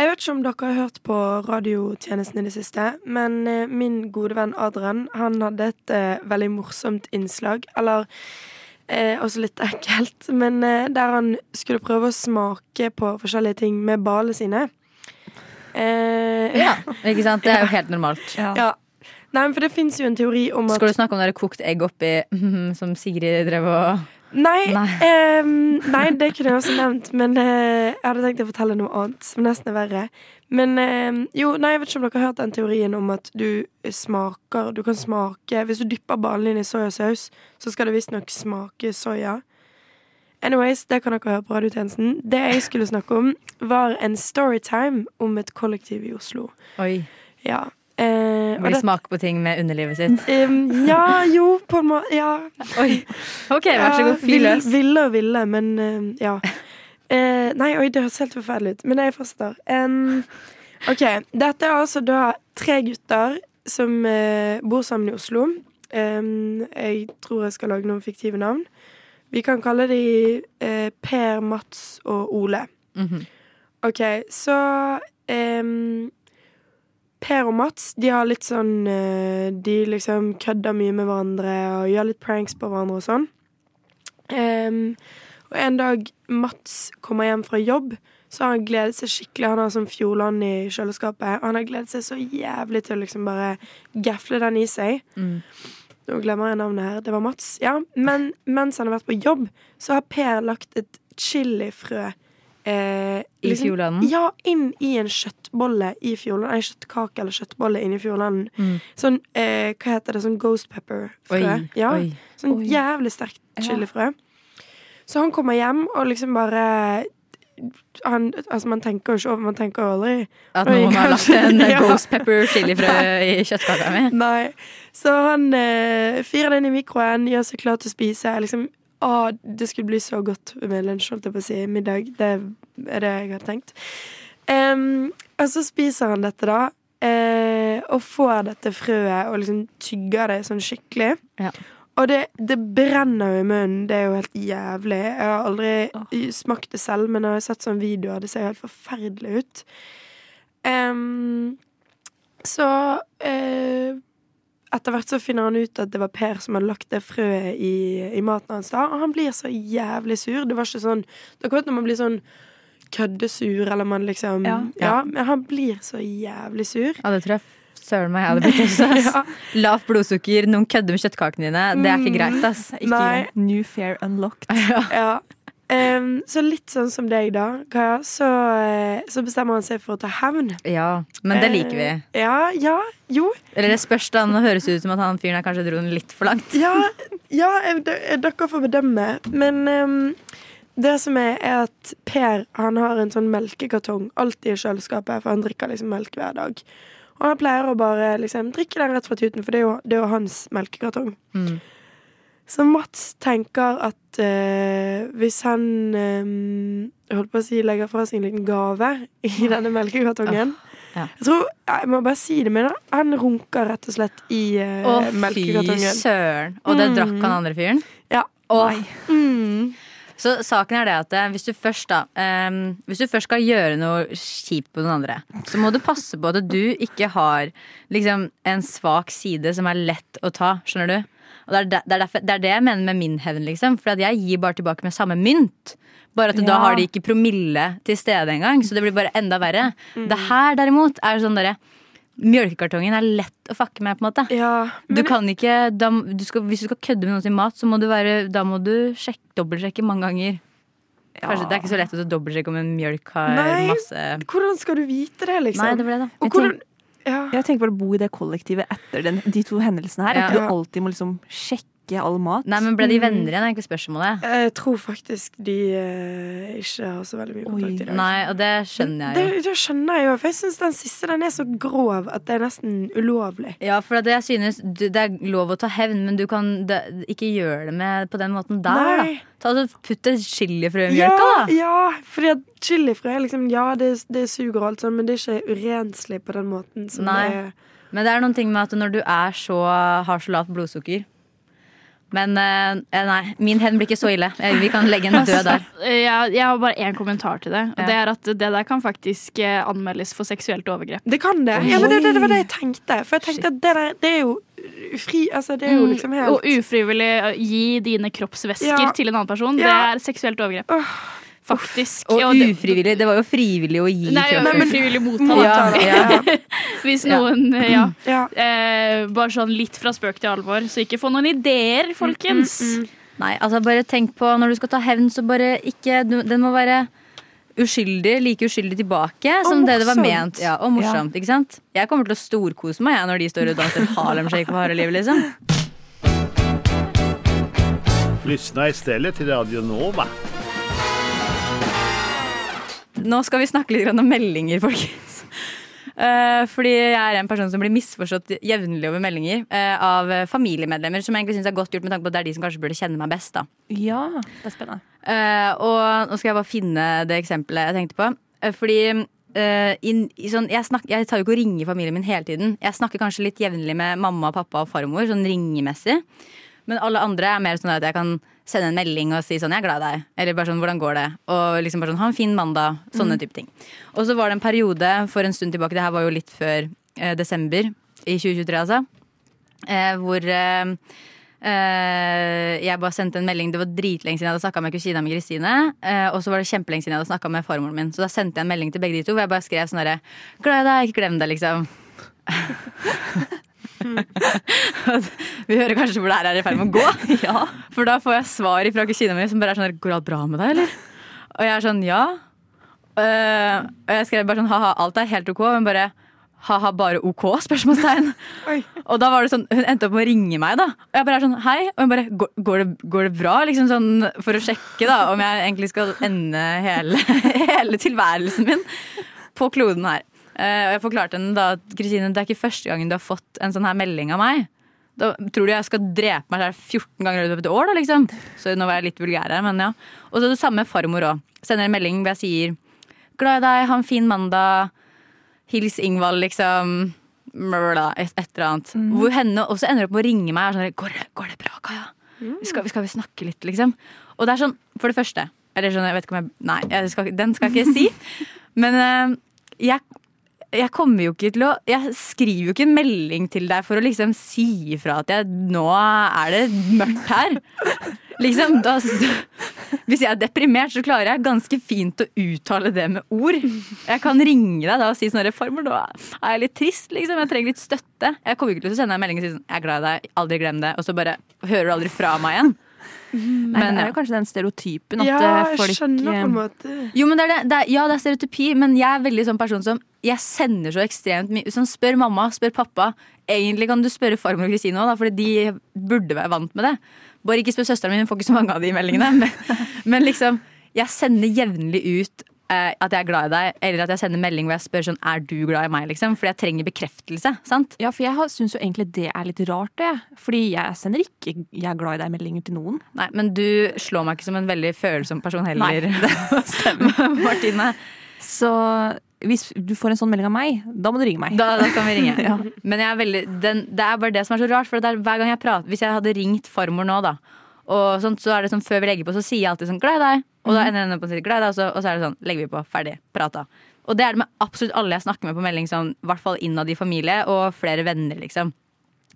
Jeg vet ikke om dere har hørt på radiotjenesten i det siste, men eh, min gode venn Adrian han hadde et uh, veldig morsomt innslag. Eller eh, også litt ekkelt, men eh, der han skulle prøve å smake på forskjellige ting med ballene sine. Eh, Ja, ikke sant? Det er jo helt normalt. ja. Nei, men for det fins jo en teori om at Skal du snakke om det er kokt egg oppi som Sigrid drev og Nei, Nei. Eh, nei, det kunne jeg også nevnt, men eh, jeg hadde tenkt å fortelle noe annet som nesten er verre. Men ehm, jo, nei, jeg vet ikke om dere har hørt den teorien om at du smaker Du kan smake Hvis du dypper ballen din i soyasaus, så skal det visstnok smake soya. Anyways, det kan dere høre på radiotjenesten. Det jeg skulle snakke om, var en storytime om et kollektiv i Oslo. Oi. Ja. Eh, Må de smake på ting med underlivet sitt. Um, ja, jo, på en måte. Ja, Oi. Ok, vær så god. Fyr løs. Vill- Ville og ville, men eh, ja. Eh, nei, oi, det høres helt forferdelig ut. Men jeg fortsetter. Um, OK. Dette er altså da tre gutter som eh, bor sammen i Oslo. Um, jeg tror jeg skal lage noen fiktive navn. Vi kan kalle de eh, Per, Mats og Ole. Mhm. OK, så um, Per og Mats de har litt sånn eh, De liksom kødder mye med hverandre og gjør litt pranks på hverandre og sånn. Em, og en dag Mats kommer hjem fra jobb, så har han gledet seg skikkelig. Han har sånn Fjordland i kjøleskapet, og han har gledet seg så jævlig til å liksom bare gafle den i seg. Mm. Nå glemmer jeg navnet her. Det var Mats. Ja, Men mens han har vært på jobb, så har Per lagt et chilifrø eh, I Fjordlanden? Ja, inn i en kjøttbolle i Fjordland. En kjøttkake eller kjøttbolle inni Fjordlanden. Mm. Sånn, eh, hva heter det, sånn ghost pepper-frø. Ja, Oi. Sånn jævlig sterkt chilifrø. Så han kommer hjem og liksom bare han, altså Man tenker jo ikke over Man tenker aldri At noen har lagt en Ja. ghost pepper chilifrø i kjøttkaka mi. Nei. Så han eh, fyrer den i mikroen, gjør seg klar til å spise. Liksom, å, det skulle bli så godt med lunsj, holdt jeg på å si. Middag. Det er det jeg har tenkt. Um, og så spiser han dette, da. Eh, og får dette frøet og liksom tygger det sånn skikkelig. Ja. Og det, det brenner jo i munnen. Det er jo helt jævlig. Jeg har aldri smakt det selv, men jeg har sett sånne videoer. Det ser jo helt forferdelig ut. Um, så uh, etter hvert så finner han ut at det var Per som hadde lagt det frøet i, i maten hans. da Og han blir så jævlig sur. Det var ikke sånn er akkurat når man blir sånn køddesur, eller man liksom Ja. ja. Men han blir så jævlig sur. Ja, det tror jeg søren meg jeg hadde blitt også. ass. Ja. Lavt blodsukker, noen kødder med kjøttkakene dine. Det er ikke greit, ass. Ikke Nei. New Fair Unlocked. Ja. Em, så litt sånn som deg, da, Kaja, så, eh, så bestemmer han seg for å ta hevn. Ja, men det liker vi. Uh, Ja, ja, jo. Eller det spørs da, nå høres det ut som at han fyren her kanskje dro den litt for langt. Ja, ja d- dere får bedømme. Men um, det som er, er at Per han har en sånn melkekartong alltid i kjøleskapet, for han drikker liksom melk hver dag. Og han pleier å bare liksom drikke den rett fra tuten, for det er jo, det er jo hans melkekartong. Mm. Så Mats tenker at uh, hvis han um, holdt på å si legger fra seg en liten gave i denne melkekartongen ja. Jeg tror, jeg må bare si det, men han runker rett og slett i eh, Å, fy søren. Og det drakk han andre fyren? Ja. Åh. Mm. Så saken er det at eh, hvis du først da um, Hvis du først skal gjøre noe kjipt på noen andre, så må du passe på at du ikke har liksom en svak side som er lett å ta. Skjønner du? Og det er, der- det, er derfor, det er det jeg mener med min hevn, liksom. For jeg gir bare tilbake med samme mynt. Bare at da har de ikke promille til stede engang, så det blir bare enda verre. Det her derimot er sånn derre Mjølkekartongen er lett å fucke med, på en måte. Ja, Du kan ikke, da, du skal, hvis du skal kødde med noen sin mat, så må du være, da må du sjekke, dobbeltsjekke mange ganger. Kanskje Det er ikke så lett å dobbeltsjekke om en mjølk har Nei. masse hvordan skal du vite det, liksom? Nei, det ble det. Og hvordan ja. Jeg tenker bare å bo i det kollektivet etter den, de to hendelsene her. Ja. At du alltid må liksom sjekke all mat. Nei, men Ble de venner igjen, er egentlig spørsmålet. Jeg tror faktisk de eh, ikke har så veldig mye kontakt i dag. Nei, og det skjønner jeg Det, jo. det skjønner jeg jo, for jeg syns den siste den er så grov at det er nesten ulovlig. Ja, for det jeg synes du, Det er lov å ta hevn, men du kan det, ikke gjøre det med på den måten der, Nei. da. Ta og Putt et chilifrø i Ja, mjølka, da. ja, fordi at chilifrø er liksom Ja, det, det suger og alt sånn, men det er ikke urenslig på den måten som Nei. det er. Men det er noen ting med at når du er så, har så lavt blodsukker Men eh, nei, min hevn blir ikke så ille. Eh, Vi kan legge en død der. Jeg, jeg har bare én kommentar til det. Og Ja. det er at det der kan faktisk eh, anmeldes for seksuelt overgrep. Det kan det. Ja, men det, det, det var det jeg tenkte. For jeg tenkte at det der, det er jo ufri Altså, det er jo liksom helt Mm. Og ufrivillig eh, gi dine kroppsvæsker Ja. til en annen person, Ja. det er seksuelt overgrep. Faktisk. Og det- ufrivillig. Det var jo frivillig å gi Nei, men ufrivillig motta. Ja, ja. Hvis noen Ja. Ja. Eh, bare sånn litt fra spøk til alvor, så ikke få noen ideer, folkens. Nei, altså bare tenk på når du skal ta hevn, så bare ikke du- Den må være uskyldig, like uskyldig tilbake som det det var ment. Ja, og morsomt, ikke sant? Jeg kommer til å storkose meg jeg, når de står og danser Harlem Shake på harde livet, liksom. Lysna i stedet til Radio Nova. Nå skal vi snakke litt om meldinger, folkens. Eh, fordi jeg er en person som blir misforstått jevnlig over meldinger eh, av familiemedlemmer, som jeg egentlig syns er godt gjort med tanke på at det er de som kanskje burde kjenne meg best. da Ja, det er spennende. Eh, og nå skal jeg bare finne det eksempelet jeg tenkte på. Fordi eh, inn- i sånn, jeg, snak, jeg tar jo ikke og ringer familien min hele tiden. Jeg snakker kanskje litt jevnlig med mamma, pappa og farmor, sånn ringemessig. Men alle andre er mer sånn at jeg kan sende en melding og si sånn 'jeg er glad i deg'. Eller bare sånn 'hvordan går det'? Og liksom bare sånn 'ha en fin mandag'. Sånne type ting. Og så var det en periode for en stund tilbake, det her var jo litt før eh, desember i 2023, altså. Eh, hvor eh, eh, jeg bare sendte en melding. Det var dritlenge siden jeg hadde snakka med kusina mi Kristine. Eh, og så var det kjempelenge siden jeg hadde snakka med farmoren min. Så da sendte jeg en melding til begge de to hvor jeg bare skrev sånn herre Glad i deg, ikke glem det, liksom. Vi hører kanskje hvor det her er i ferd med å gå. Ja. For da får jeg svar fra kusina mi som bare er sånn Går alt bra med deg, eller? Og jeg er sånn ja. Uh, og jeg skrev bare sånn ha-ha, alt er helt ok, men bare ha-ha, bare ok? spørsmålstegn. Og da var det sånn, hun endte opp med å ringe meg, da. Og jeg bare er sånn hei. Og hun bare går, går, det, går det bra? Liksom sånn for å sjekke da om jeg egentlig skal ende hele, hele tilværelsen min på kloden her. Eh, og jeg forklarte henne da at Kristine, det er ikke første gangen du har fått en sånn her melding av meg. Da tror du jeg skal drepe meg selv 14 ganger i løpet av et år, da, liksom? Så nå var jeg litt vulgær her, men ja. Og så det samme farmor òg. Sender en melding hvor jeg sier glad i deg, ha en fin mandag. Hils Ingvald, liksom. Et, et eller annet. Hvor henne også ender opp med å ringe meg er sånn går det, går det bra, Kaja? Mm. skal, vi skal vi snakke litt, liksom? Og det er sånn, for det første Eller sånn, jeg vet ikke om jeg Nei, jeg skal, den skal jeg ikke si. Men eh, jeg, jeg kommer jo ikke til å Jeg skriver jo ikke en melding til deg for å liksom si ifra at jeg, nå er det mørkt her. Liksom, da, hvis jeg er deprimert, så klarer jeg ganske fint å uttale det med ord. Jeg kan ringe deg da og si sånn reformer, nå er jeg litt trist, liksom. Jeg trenger litt støtte. Jeg kommer ikke til å sende deg en melding og si sånn Jeg er glad i deg, aldri glem det. Og så bare hører du aldri fra meg igjen. Nei, Men det er jo kanskje den stereotypen at Ja, eh, jeg skjønner på eh, en måte. Jo, men det er det, det er, ja, det er stereotypi, men jeg er veldig sånn person som Jeg sender så ekstremt mye sånn, Spør mamma, spør pappa. Egentlig kan du spørre farmor og Kristine òg, for de burde være vant med det. Bare ikke spør søsteren min, hun får ikke så mange av de meldingene. Men, men liksom, jeg sender jevnlig ut eh, at jeg er glad i deg, eller at jeg sender melding hvor jeg spør sånn Er du glad i meg, liksom? Fordi jeg trenger bekreftelse. sant? Ja, for jeg syns jo egentlig det er litt rart, det. Fordi jeg sender ikke 'jeg er glad i deg'-meldinger til noen. Nei, men du slår meg ikke som en veldig følsom person heller. Martine. Så hvis du får en sånn melding av meg, da må du ringe meg. Da, da kan vi ringe. Men jeg er veldig, den, det er bare det som er så rart. For det er hver gang jeg prater Hvis jeg hadde ringt farmor nå, da, og sånt, så er det sånn før vi legger på, så sier jeg alltid sånn 'glad i deg'. Og da ender jeg på å si 'glad i deg', og så, og så er det sånn legger vi på, ferdig, prata. Og det er det med absolutt alle jeg snakker med på melding, sånn, i hvert fall innad i familie, og flere venner, liksom.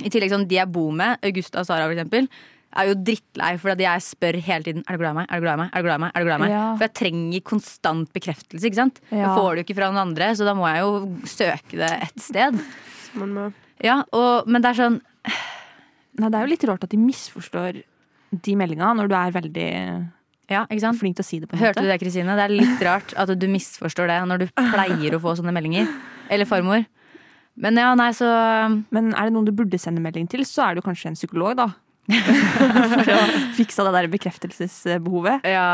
I tillegg sånn de jeg bor med, Augusta og Sara for eksempel, er jo drittlei for at jeg spør hele tiden Er du glad i meg. Er du glad i meg? Er du glad i meg? Er du glad i meg? Ja. For jeg trenger konstant bekreftelse. ikke sant? Jeg får det jo ikke fra noen andre, så da må jeg jo søke det et sted. Ja, og, Men det er sånn Nei, det er jo litt rart at de misforstår de meldinga når du er veldig Ja, ikke sant? flink til å si det. på en Hørte du det, Kristine? Det er litt rart at du misforstår det når du pleier å få sånne meldinger. Eller farmor. Men ja, nei, så Men er det noen du burde sende melding til, så er det jo kanskje en psykolog, da. For å fikse det der bekreftelsesbehovet. Ja,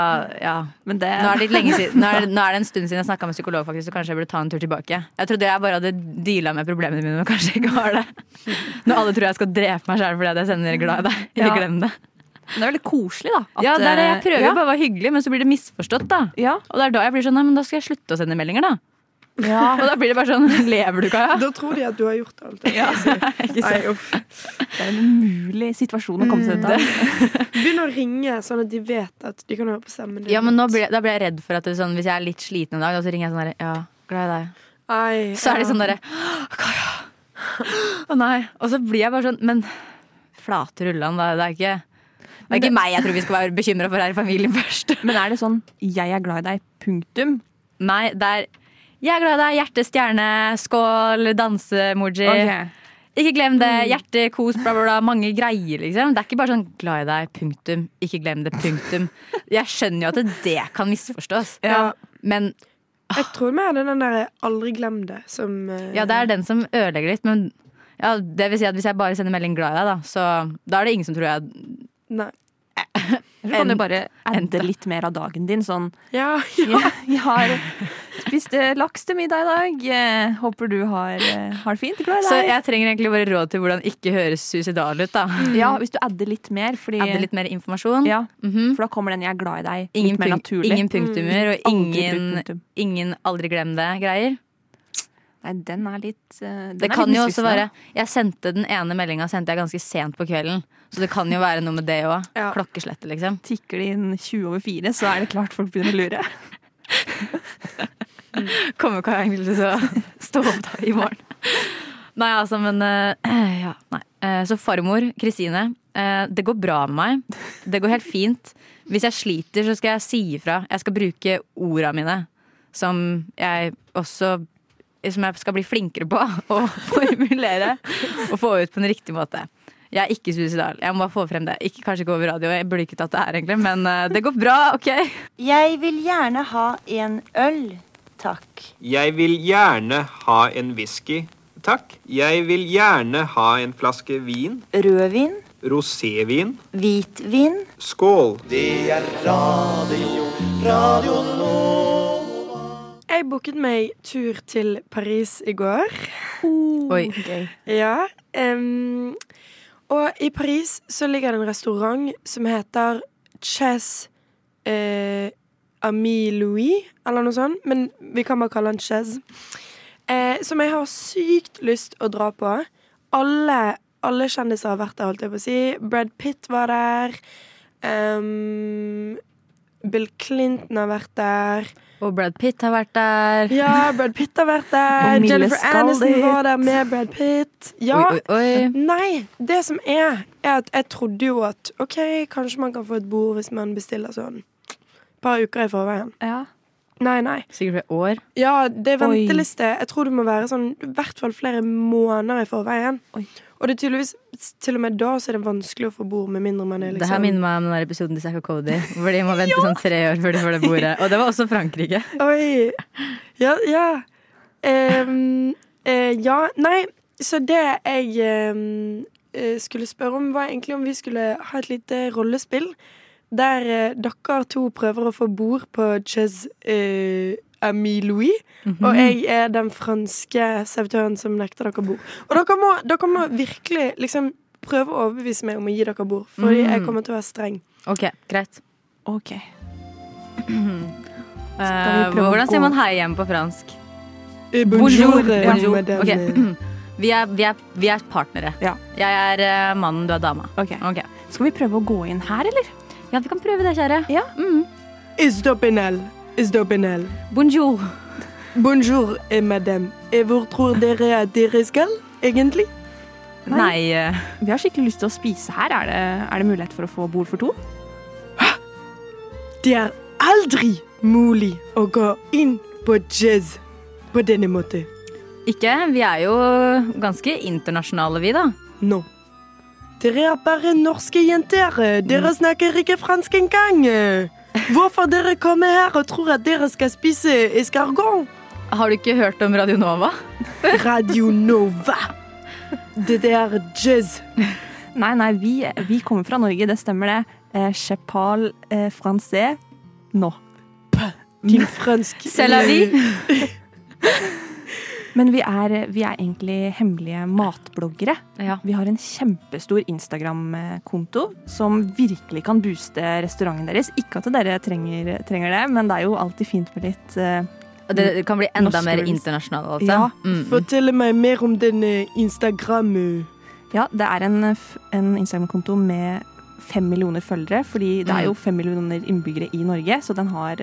ja. Men det Nå er det lenge siden Nå er det, nå er det en stund siden jeg snakka med psykolog, faktisk, så kanskje jeg burde ta en tur tilbake. Jeg trodde jeg bare hadde deala med problemene mine, men kanskje jeg ikke har det. Når alle tror jeg skal drepe meg sjæl fordi jeg sender 'glad i deg'. Ja. glem det. Men det er veldig koselig, da. at, Ja, det er det. Jeg prøver ja, jo bare å være hyggelig, men så blir det misforstått, da. Ja. Og det er da jeg blir sånn Nei, men da skal jeg slutte å sende meldinger, da. ja. Og da blir det bare sånn Lever du, Kaja? Da tror de at du har gjort alt. Ja, ikke sant? Nei, uff. Det er en umulig situasjon å komme seg ut av. Begynn å ringe, sånn at de vet at de kan høre på stemmen din. Ja, men nå blir, da blir jeg redd for at det sånn, hvis jeg er litt sliten en dag, så ringer jeg sånn derre Ja, glad i deg. Ai, Så er de sånn derre Kaja. Å nei. Og så blir jeg bare sånn Men flate rullan, da. Det er ikke det er ikke meg jeg tror vi skal være bekymra for her i familien først. Men er det sånn 'jeg er glad i deg', punktum? Nei, det er Jeg er glad i deg. Hjerte, stjerne, skål, danse-emoji. Ok. Ikke glem det. Hjerte, kos, bla, bla, bla. Mange greier, liksom. Det er ikke bare sånn 'glad i deg', punktum. Ikke glem det, punktum. Jeg skjønner jo at det kan misforstås. Ja. Men Jeg tror mer det er den der 'aldri glem det' som uh... Ja, det er den som ødelegger litt, men ja, det vil si at hvis jeg bare sender melding 'glad i deg', da, så da er det ingen som tror jeg Nei. Eller kan du bare ende litt mer av dagen din. Sånn Ja, ja. 'Jeg har spist eh, laks til middag i dag. Jeg Håper du har, eh, har det fint. Glad i Så jeg trenger egentlig bare råd til hvordan ikke høres suicidal ut, da. Ja, hvis du adder litt mer, fordi adder litt mer informasjon. ja, Mhm. For da kommer den 'jeg er glad i deg' ingen, litt mer naturlig. ingen punktummer og ingen, ingen aldri glem det-greier. Nei, den er litt eh, den Det er kan litt jo også være Jeg sendte den ene meldinga ganske sent på kvelden, så det kan jo være noe med det òg. Ja. Klokkeslettet, liksom. Tikker det inn 20 over 4, så er det klart folk begynner å lure. Kommer ikke egentlig til å stå opp da i morgen. Nei, altså, men uh, Ja, nei. Uh, så farmor, Kristine. Uh, det går bra med meg. Det går helt fint. Hvis jeg sliter, så skal jeg si ifra. Jeg skal bruke orda mine. Som jeg også Som jeg skal bli flinkere på å formulere og få ut på en riktig måte. Jeg er ikke suicidal. Jeg må bare få frem det. Ikke, kanskje ikke over radio, jeg burde ikke tatt det her, egentlig, men uh, det går bra, OK? Jeg vil gjerne ha en øl, takk. Jeg vil gjerne ha en whisky, takk. Jeg vil gjerne ha en flaske vin. Rødvin, Rosévin. hvitvin, Skål. Jeg booket meg tur til Paris i går. Oi. Ja. Um, og i Paris så ligger det en restaurant som heter Chess eh, Ami Louis, eller noe sånt. Men vi kan bare kalle den Chess. Eh, som jeg har sykt lyst å dra på. Alle, alle kjendiser har vært der, holdt jeg på å si. Brad Pitt var der. Em, Bill Clinton har vært der. Og Brad Pitt har vært der. Ja, Brad Pitt har vært der. Jennifer Aniston dit. var der med Brad Pitt. Ja. Oi, oi, oi. Nei, det som er, er at jeg trodde jo at OK, kanskje man kan få et bord hvis man bestiller sånn et par uker i forveien. Ja. Nei, nei. Sikkert flere år. Ja, det er Oi. venteliste. Jeg tror det må være sånn i hvert fall flere måneder i forveien. Oi. Og det er tydeligvis til og med da så er det vanskelig å få bord, med mindre man er Det her liksom minner meg om den der episoden til Zack og Cody, hvor de må vente sånn tre år før de får det bordet. Og det var også Frankrike. Oi. Ja, ja. Um, uh, ja, nei, så det jeg eh, skulle spørre om, var egentlig om vi skulle ha et lite rollespill. Der eh, dere to prøver å få bord på Chez eh, Ami Louis. Og jeg er den franske servitøren som nekter dere bord. Og dere må, dere må virkelig liksom prøve å overbevise meg om å gi dere bord, fordi Mm. jeg kommer til å være streng. OK, greit. OK. Eh, prøve hvordan sier man hei hjem på fransk? Eh, Bonjour. eh, Bonjour. madame. Ok. Vi er, vi, er, vi er partnere. Ja. Jeg er eh, mannen, du er dama. Okay. Okay. Skal vi prøve å gå inn her, eller? Ja, vi kan prøve det, kjære. Ja. Mm. Istopinel. Istopinel. Bonjour. Bonjour, eh, madame. Hvor tror dere at dere skal, egentlig? Nei. Nei, eh, Vi har skikkelig lyst til å spise her. Er det, er det mulighet for å få bord for to? Det er aldri mulig å gå inn på jazz på denne måten. ikke. Vi er jo ganske internasjonale, vi, da. Nå. Dere er bare norske jenter. Dere snakker ikke fransk engang. Hvorfor dere kommer her og tror at dere skal spise escargot? Har du ikke hørt om Radio Nova? Radio Nova. Det der jazz. Nei, nei, vi, vi kommer fra Norge, det stemmer det. Eh, Chepal eh, français nå. Din fransk C'est la vie. Men vi er, vi er egentlig hemmelige matbloggere. Ja. Vi har en kjempestor Instagram-konto som virkelig kan booste restauranten deres. Ikke at dere trenger, trenger det, men det er jo alltid fint med litt Og Det kan bli enda mer internasjonalt, altså. Ja. Mm. Fortell meg mer om den eh, Instagram. eh. Ja, det er en, en Instagram-konto med fem millioner følgere, fordi det er jo fem millioner innbyggere i Norge, så den har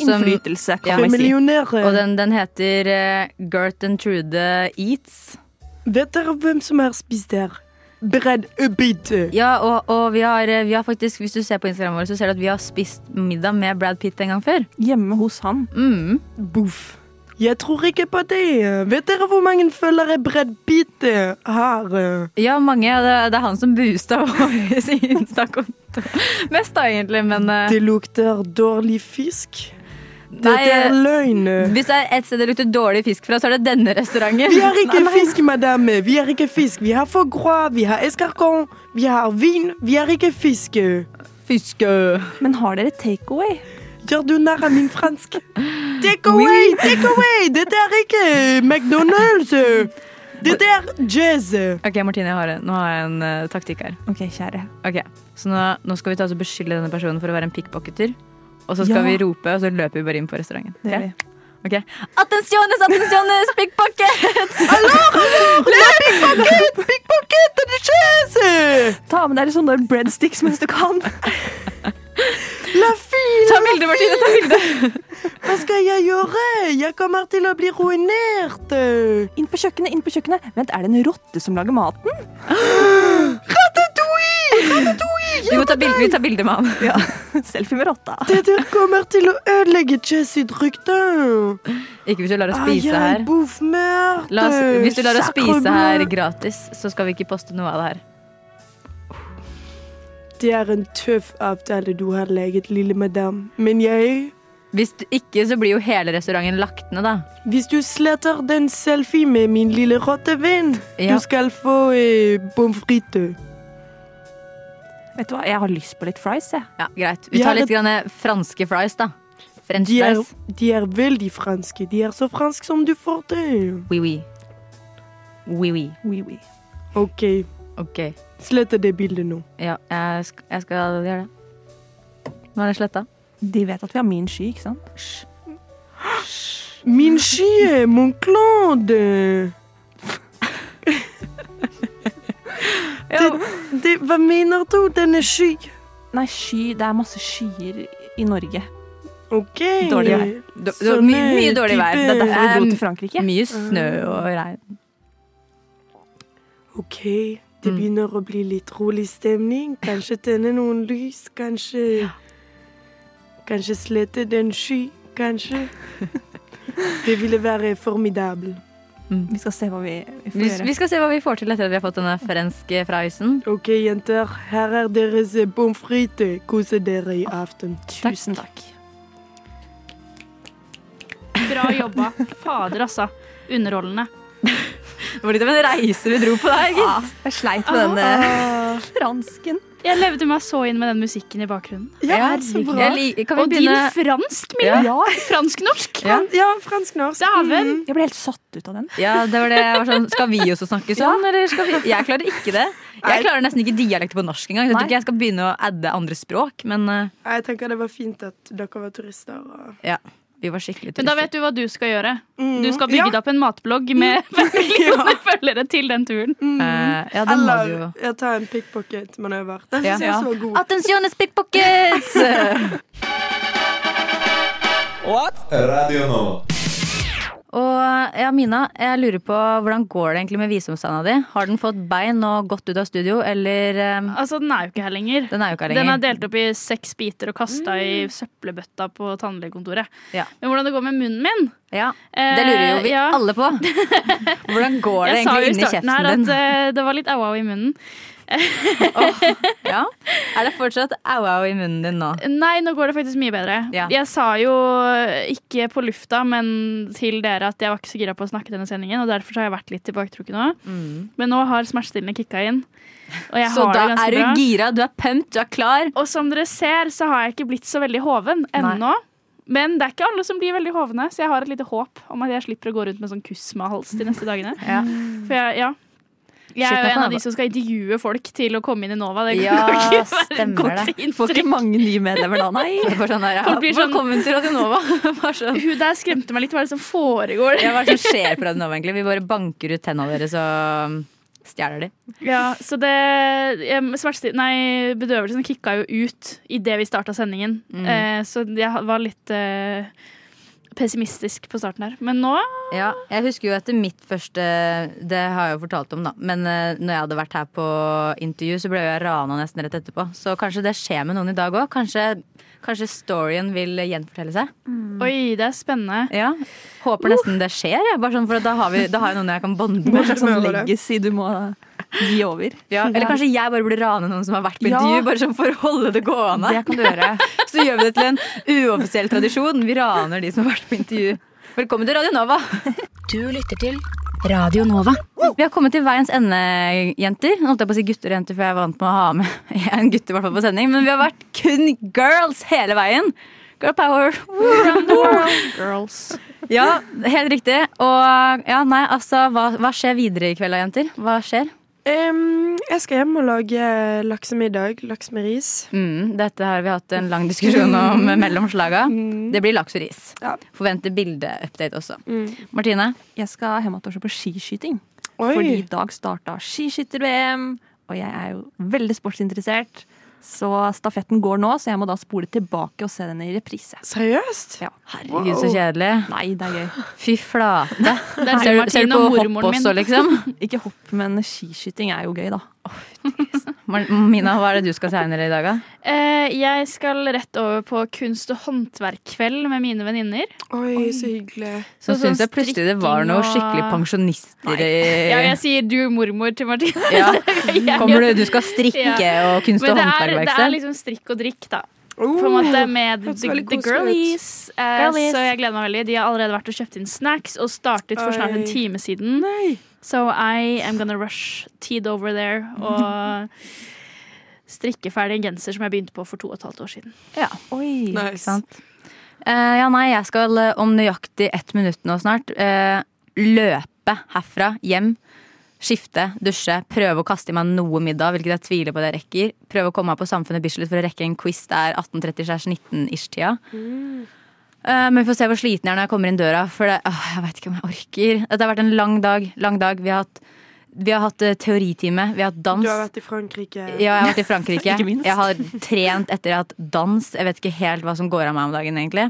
innflytelse, kan si. Og den, den heter uh, Gert and Trude Eats. Vet dere hvem som har spist der? Brad Pitt. Ja, og, og vi, har, eh, vi har faktisk, hvis du ser på Instagram vår, så ser du at vi har spist middag med Brad Pitt en gang før. Hjemme hos han. Mm. Boff. Jeg tror ikke på det. Vet dere hvor mange følgere Brad Pitt har? Ja, mange. Det, det er han som boosta vår Insta-konto mest, da, egentlig. Men eh, Det lukter dårlig fisk. Det er eh, løgn. hvis det er et sted det lukter dårlig fisk fra, så er det denne restauranten. Vi har ikke fisk, madame. Vi har ikke fisk. Vi har foie vi har escargot, vi har vin. Vi har ikke fisk. Fisk. Men har dere takeaway? Gjør du narr av min fransk? Take away, take away! Dette er ikke McDonald's. Dette er jazz. Ok, Martine, jeg har, en- nå har jeg en uh, taktikk her. OK, kjære. Ok, Så nå, nå skal vi ta oss og beskylde denne personen for å være en pickpocketer. Og så skal Ja. vi rope, og så løper vi bare inn på restauranten. Det gjør vi. Okay. Attenciones, attenciones, pickpocket! Pickpocket pickpocket, det jazz. Ta med deg sånne breadsticks mens du kan. La fille, Ta bilde, Martine. ta bilde. hva skal jeg gjøre? Jeg kommer til å bli ruinert. Inn på kjøkkenet, inn på kjøkkenet. Vent, er det en rotte som lager maten? Vi må ta bilde, vi tar bilde med ham. Ja. Selfie med rotta. Dette kommer til å ødelegge Jazz sitt rykte. Ikke hvis du lar oss Ah, spise her. La oss, hvis du lar oss spise her gratis, så skal vi ikke poste noe av det her. Det er en tøff avtale du har laget, lille madame. Men jeg Hvis du ikke, så blir jo hele restauranten lagt ned, da. Hvis du sletter den selfie med min lille rottevenn, Ja. du skal få eh, pommes frites. Vet du hva, jeg har lyst på litt fries, jeg. Ja, Greit. Vi tar litt grann franske fries, da. French De er, fries. de er veldig franske. De er så franske som du får det. Oui, oui. Oui, oui. Oui, oui. OK, Ok. slette det bildet nå. Ja, jeg skal, jeg skal gjøre det. Nå er det sletta. De vet at vi har min sky, ikke sant? Min sky, mon Claude. det, det, hva mener du? Den er sky. Nei, sky. Det er masse skyer i Norge. OK. Dårlig vær. D du, mye, mye dårlig vær. Det, er Derfor vi dro til Frankrike. mye snø og regn. OK, det Mm. begynner å bli litt rolig stemning. Kanskje tenne noen lys. Kanskje Kanskje slette den sky. Kanskje. Det ville være formidabel. Vi skal se hva vi, vi får Vi, gjøre. vi skal se hva vi får til etter at vi har fått denne franske frausen. OK, jenter. Her er deres pommes frites. Kose dere i aften. Tusen takk. Bra jobba. Fader, altså. Underholdende. Det var litt av en reise vi dro på der, gitt. Ja, jeg sleit med den eh, fransken. Jeg levde meg så inn med den musikken i bakgrunnen. Ja, så bra. Jeg lik- kan vi Og din fransk, Mille! Ja. Fransk-norsk! Ja. Ja, fransk-norsk. Dæven! Mm. Jeg ble helt satt ut av den. Ja, det var det. Jeg var sånn, skal vi også snakke sånn, eller skal vi Jeg klarer ikke det. Jeg klarer nesten ikke dialekter på norsk engang. Jeg tror ikke jeg skal begynne å adde andre språk, men eh, Jeg tenker det var fint at dere var turister. Og... ja. Vi var skikkelig Men da vet du hva du skal gjøre. Mm. Du skal bygge ja. deg opp en matblogg med fem millioner følgere til den turen. Mm. Uh, ja, den Eller jo. jeg tar en pickpocket-manøver. Den Ja. syns jeg er så god. Attensiones pickpockets! What? Radio Nova. Og ja, Mina, jeg lurer på hvordan går det egentlig med visdomstanna di? Har den fått bein og gått ut av studio, eller um... Altså, den er jo ikke her lenger. Den er jo ikke her lenger. Den er delt opp i seks biter og kasta i søppelbøtta på tannlegekontoret. Ja. Men hvordan det går med munnen min Ja, eh, Det lurer jo vi ja. alle på. Hvordan går det egentlig inni kjeften din? Jeg sa jo i starten her at uh, det var litt au-au i munnen. Ja. Er det fortsatt au-au i munnen din nå? Nei, nå går det faktisk mye bedre. Ja. Jeg sa jo ikke på lufta, men til dere at jeg var ikke så gira på å snakke denne sendingen, og derfor så har jeg vært litt tilbaketrukket nå. Men nå har smertestillende kicka inn. Mm. Så har da er du bra. gira, du er pumped, du er klar. Og som dere ser, så har jeg ikke blitt så veldig hoven ennå. Men det er ikke alle som blir veldig hovne, så jeg har et lite håp om at jeg slipper å gå rundt med sånn kusmahals de neste dagene. Ja. For jeg, ja. Jeg er jo en av de som skal intervjue folk til å komme inn i Nova. Det Ja, ikke stemmer det. Får ikke mange nye medlemmer da, nei. Sånn der, ja. Folk blir sånn- Velkommen til Radio Nova. Sånn. Hun der skremte meg litt. Hva er det som foregår? Ja, hva er det som skjer på Radio Nova, egentlig? Vi bare banker ut tenna deres og stjeler de. Ja, så det Nei, bedøvelsen kicka jo ut idet vi starta sendingen. Mm. Eh, så jeg var litt eh, pessimistisk på starten her. Men nå Ja, jeg husker jo etter mitt første Det har jeg jo fortalt om, da. Men uh, når jeg hadde vært her på intervju, så ble jeg rana nesten rett etterpå. Så kanskje det skjer med noen i dag òg. Kanskje, kanskje storyen vil gjenfortelle seg. Oi, det er spennende. Ja, Håper nesten det skjer. Jeg. Bare sånn, for da har, vi, da har jeg noen jeg kan bonde med. Sånn legacy du må gi over. Ja, eller kanskje jeg bare burde rane noen som har vært på Ja. intervju, bare sånn for å holde det gående. Det kan du gjøre. Så gjør vi det til en uoffisiell tradisjon. Vi raner de som har vært på intervju. Velkommen til Radio Nova. Du lytter til Radio Nova. Vi har kommet til veiens ende, jenter. Nå holdt jeg på å si gutter og jenter, for jeg er vant med å ha med en gutt i hvert fall på sending. Men vi har vært kun girls hele veien. Girl power. Girls. Ja, helt riktig. Og ja, nei, altså, hva, hva skjer videre i kveld jenter? Hva skjer? Em, jeg skal hjem og lage laksemiddag. Laks med ris. Mm, dette har vi hatt en lang diskusjon om mellom slaga. Det blir laks og ris. Ja. Forventer bildeupdate også. Mm. Martine? Jeg skal hjem og se på skiskyting. Oi. Fordi i dag starta skiskytter-VM, og jeg er jo veldig sportsinteressert. Så stafetten går nå, så jeg må da spole tilbake og se den i reprise. Seriøst? Ja. Herregud, så kjedelig. Nei, det er gøy. Fy flate. Er Ser, ser du på hopp også, liksom? Ikke hopp, men skiskyting er jo gøy, da. Mar- Mina, hva er det du skal tegne i dag, da? Eh, jeg skal rett over på kunst- og håndverkkveld med mine venninner. Oi, så hyggelig. Så Så syns sånn jeg plutselig det var noe skikkelig pensjonister i Ja, jeg sier du mormor til Martine. Ja. Kommer du, du skal strikke Ja. og kunst- og håndverkverksted? er, det er liksom strikk og drikk, da. på en måte med the, the girlies. Eh, Girlies. Så jeg gleder meg veldig. De har allerede vært og kjøpt inn snacks og startet for snart en time siden. So I am gonna rush Tid over there og strikke ferdig en genser som jeg begynte på for to og et halvt år siden. Ja, Oi. Nice. ikke sant? Uh, ja, nei, jeg skal eh, om nøyaktig ett minutt nå snart uh, løpe herfra hjem. Skifte, dusje, prøve å kaste i meg noe middag, hvilket jeg tviler på det jeg rekker. Prøve å komme meg på Samfunnet Bislett for å rekke en quiz der 18.30-19-ish-tida. Eh, men vi får se hvor sliten jeg er når jeg kommer inn døra, for det, åh, jeg vet ikke om jeg orker. Dette har vært en lang dag. lang dag. Vi har hatt, vi har hatt eh, teoritime, vi har hatt dans. Du har vært i Frankrike. Ja, jeg har vært i Frankrike. Ikke minst. Jeg har trent etter jeg har hatt dans. Jeg vet ikke helt hva som går av meg om dagen, egentlig.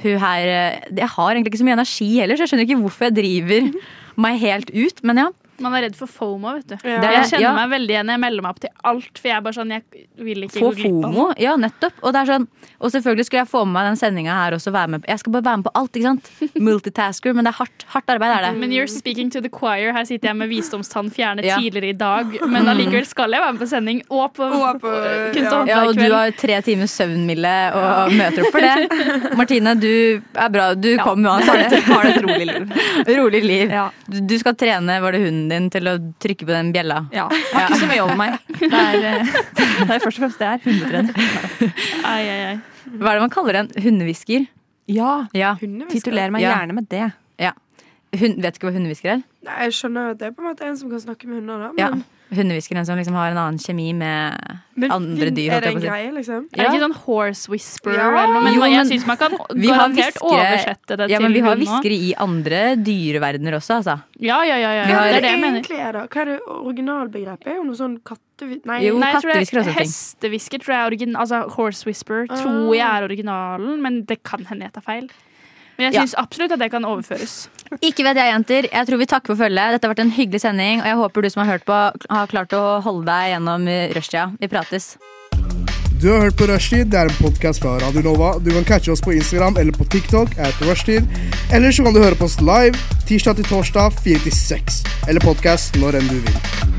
Hun her eh, Jeg har egentlig ikke så mye energi heller, så jeg skjønner ikke hvorfor jeg driver meg helt ut. Men ja. Man er redd for FOMO, vet du. Ja. Er- Jeg kjenner ja. meg veldig igjen. Jeg melder meg opp til alt, for jeg er bare sånn Jeg vil ikke Få gå glipp av FOMO. Ja, nettopp. Og, det er sånn, og selvfølgelig skulle jeg få med meg den sendinga her også. Være med, jeg skal bare være med på alt, ikke sant. Multitasker. Men det er hardt, hardt arbeid, er det. Men you're speaking to the choir. Her sitter jeg med visdomstann fjernet Ja. tidligere i dag. Men allikevel skal jeg være med på sending og på, Og på- kunst- og Ja, og du har tre timers søvnmilde og møter opp for det. Martine, du er bra. Du kom uansett. Har et rolig liv. Rolig liv. Ja. Du, skal trene, var det din, til å trykke på den bjella? ja. Har ikke så mye over meg. Det er, det er først og fremst det er hundetrener. Ai, ai, ai. Hva er det man kaller en hundehvisker? Ja, Ja. Tituler meg Ja. gjerne med det. Hun, vet ikke hva hundehvisker er? Nei, jeg skjønner at det er på en måte en som kan snakke med hunder, da. Ja. Men, Hundehvisker er en som liksom har en annen kjemi med men andre dyr. Er det en greie, liksom? Er det ikke sånn horse whisperer Ja. eller noe? Men, Jo, jeg men syns man kan vi har garantert viskere, oversette det Ja, til men vi har hviskere i andre dyreverdener også, altså. Ja, ja, ja. ja. Det Hva er det jeg mener. er, da? Hva er det originalbegrepet? Er jo noe sånn kattevi... Nei, Jo. Nei, jeg tror det- kattehvisker er også. Hestehvisker tror jeg er original... Altså horse whisper tror jeg er originalen, men det kan hende jeg tar feil. Men jeg Ja. absolutt at det kan overføres. Ikke vet jeg, jenter. Jeg tror vi takker for følget. Dette har vært en hyggelig sending, og jeg håper du som har hørt på, har klart å holde deg gjennom rushtida. Vi prates. Du har hørt på Rushtid. Det er en podkast fra Radio Nova. Du kan catche oss på Instagram eller på TikTok. Eller så kan du høre på oss live tirsdag til torsdag 4 til 6. Eller podkast når enn du vil.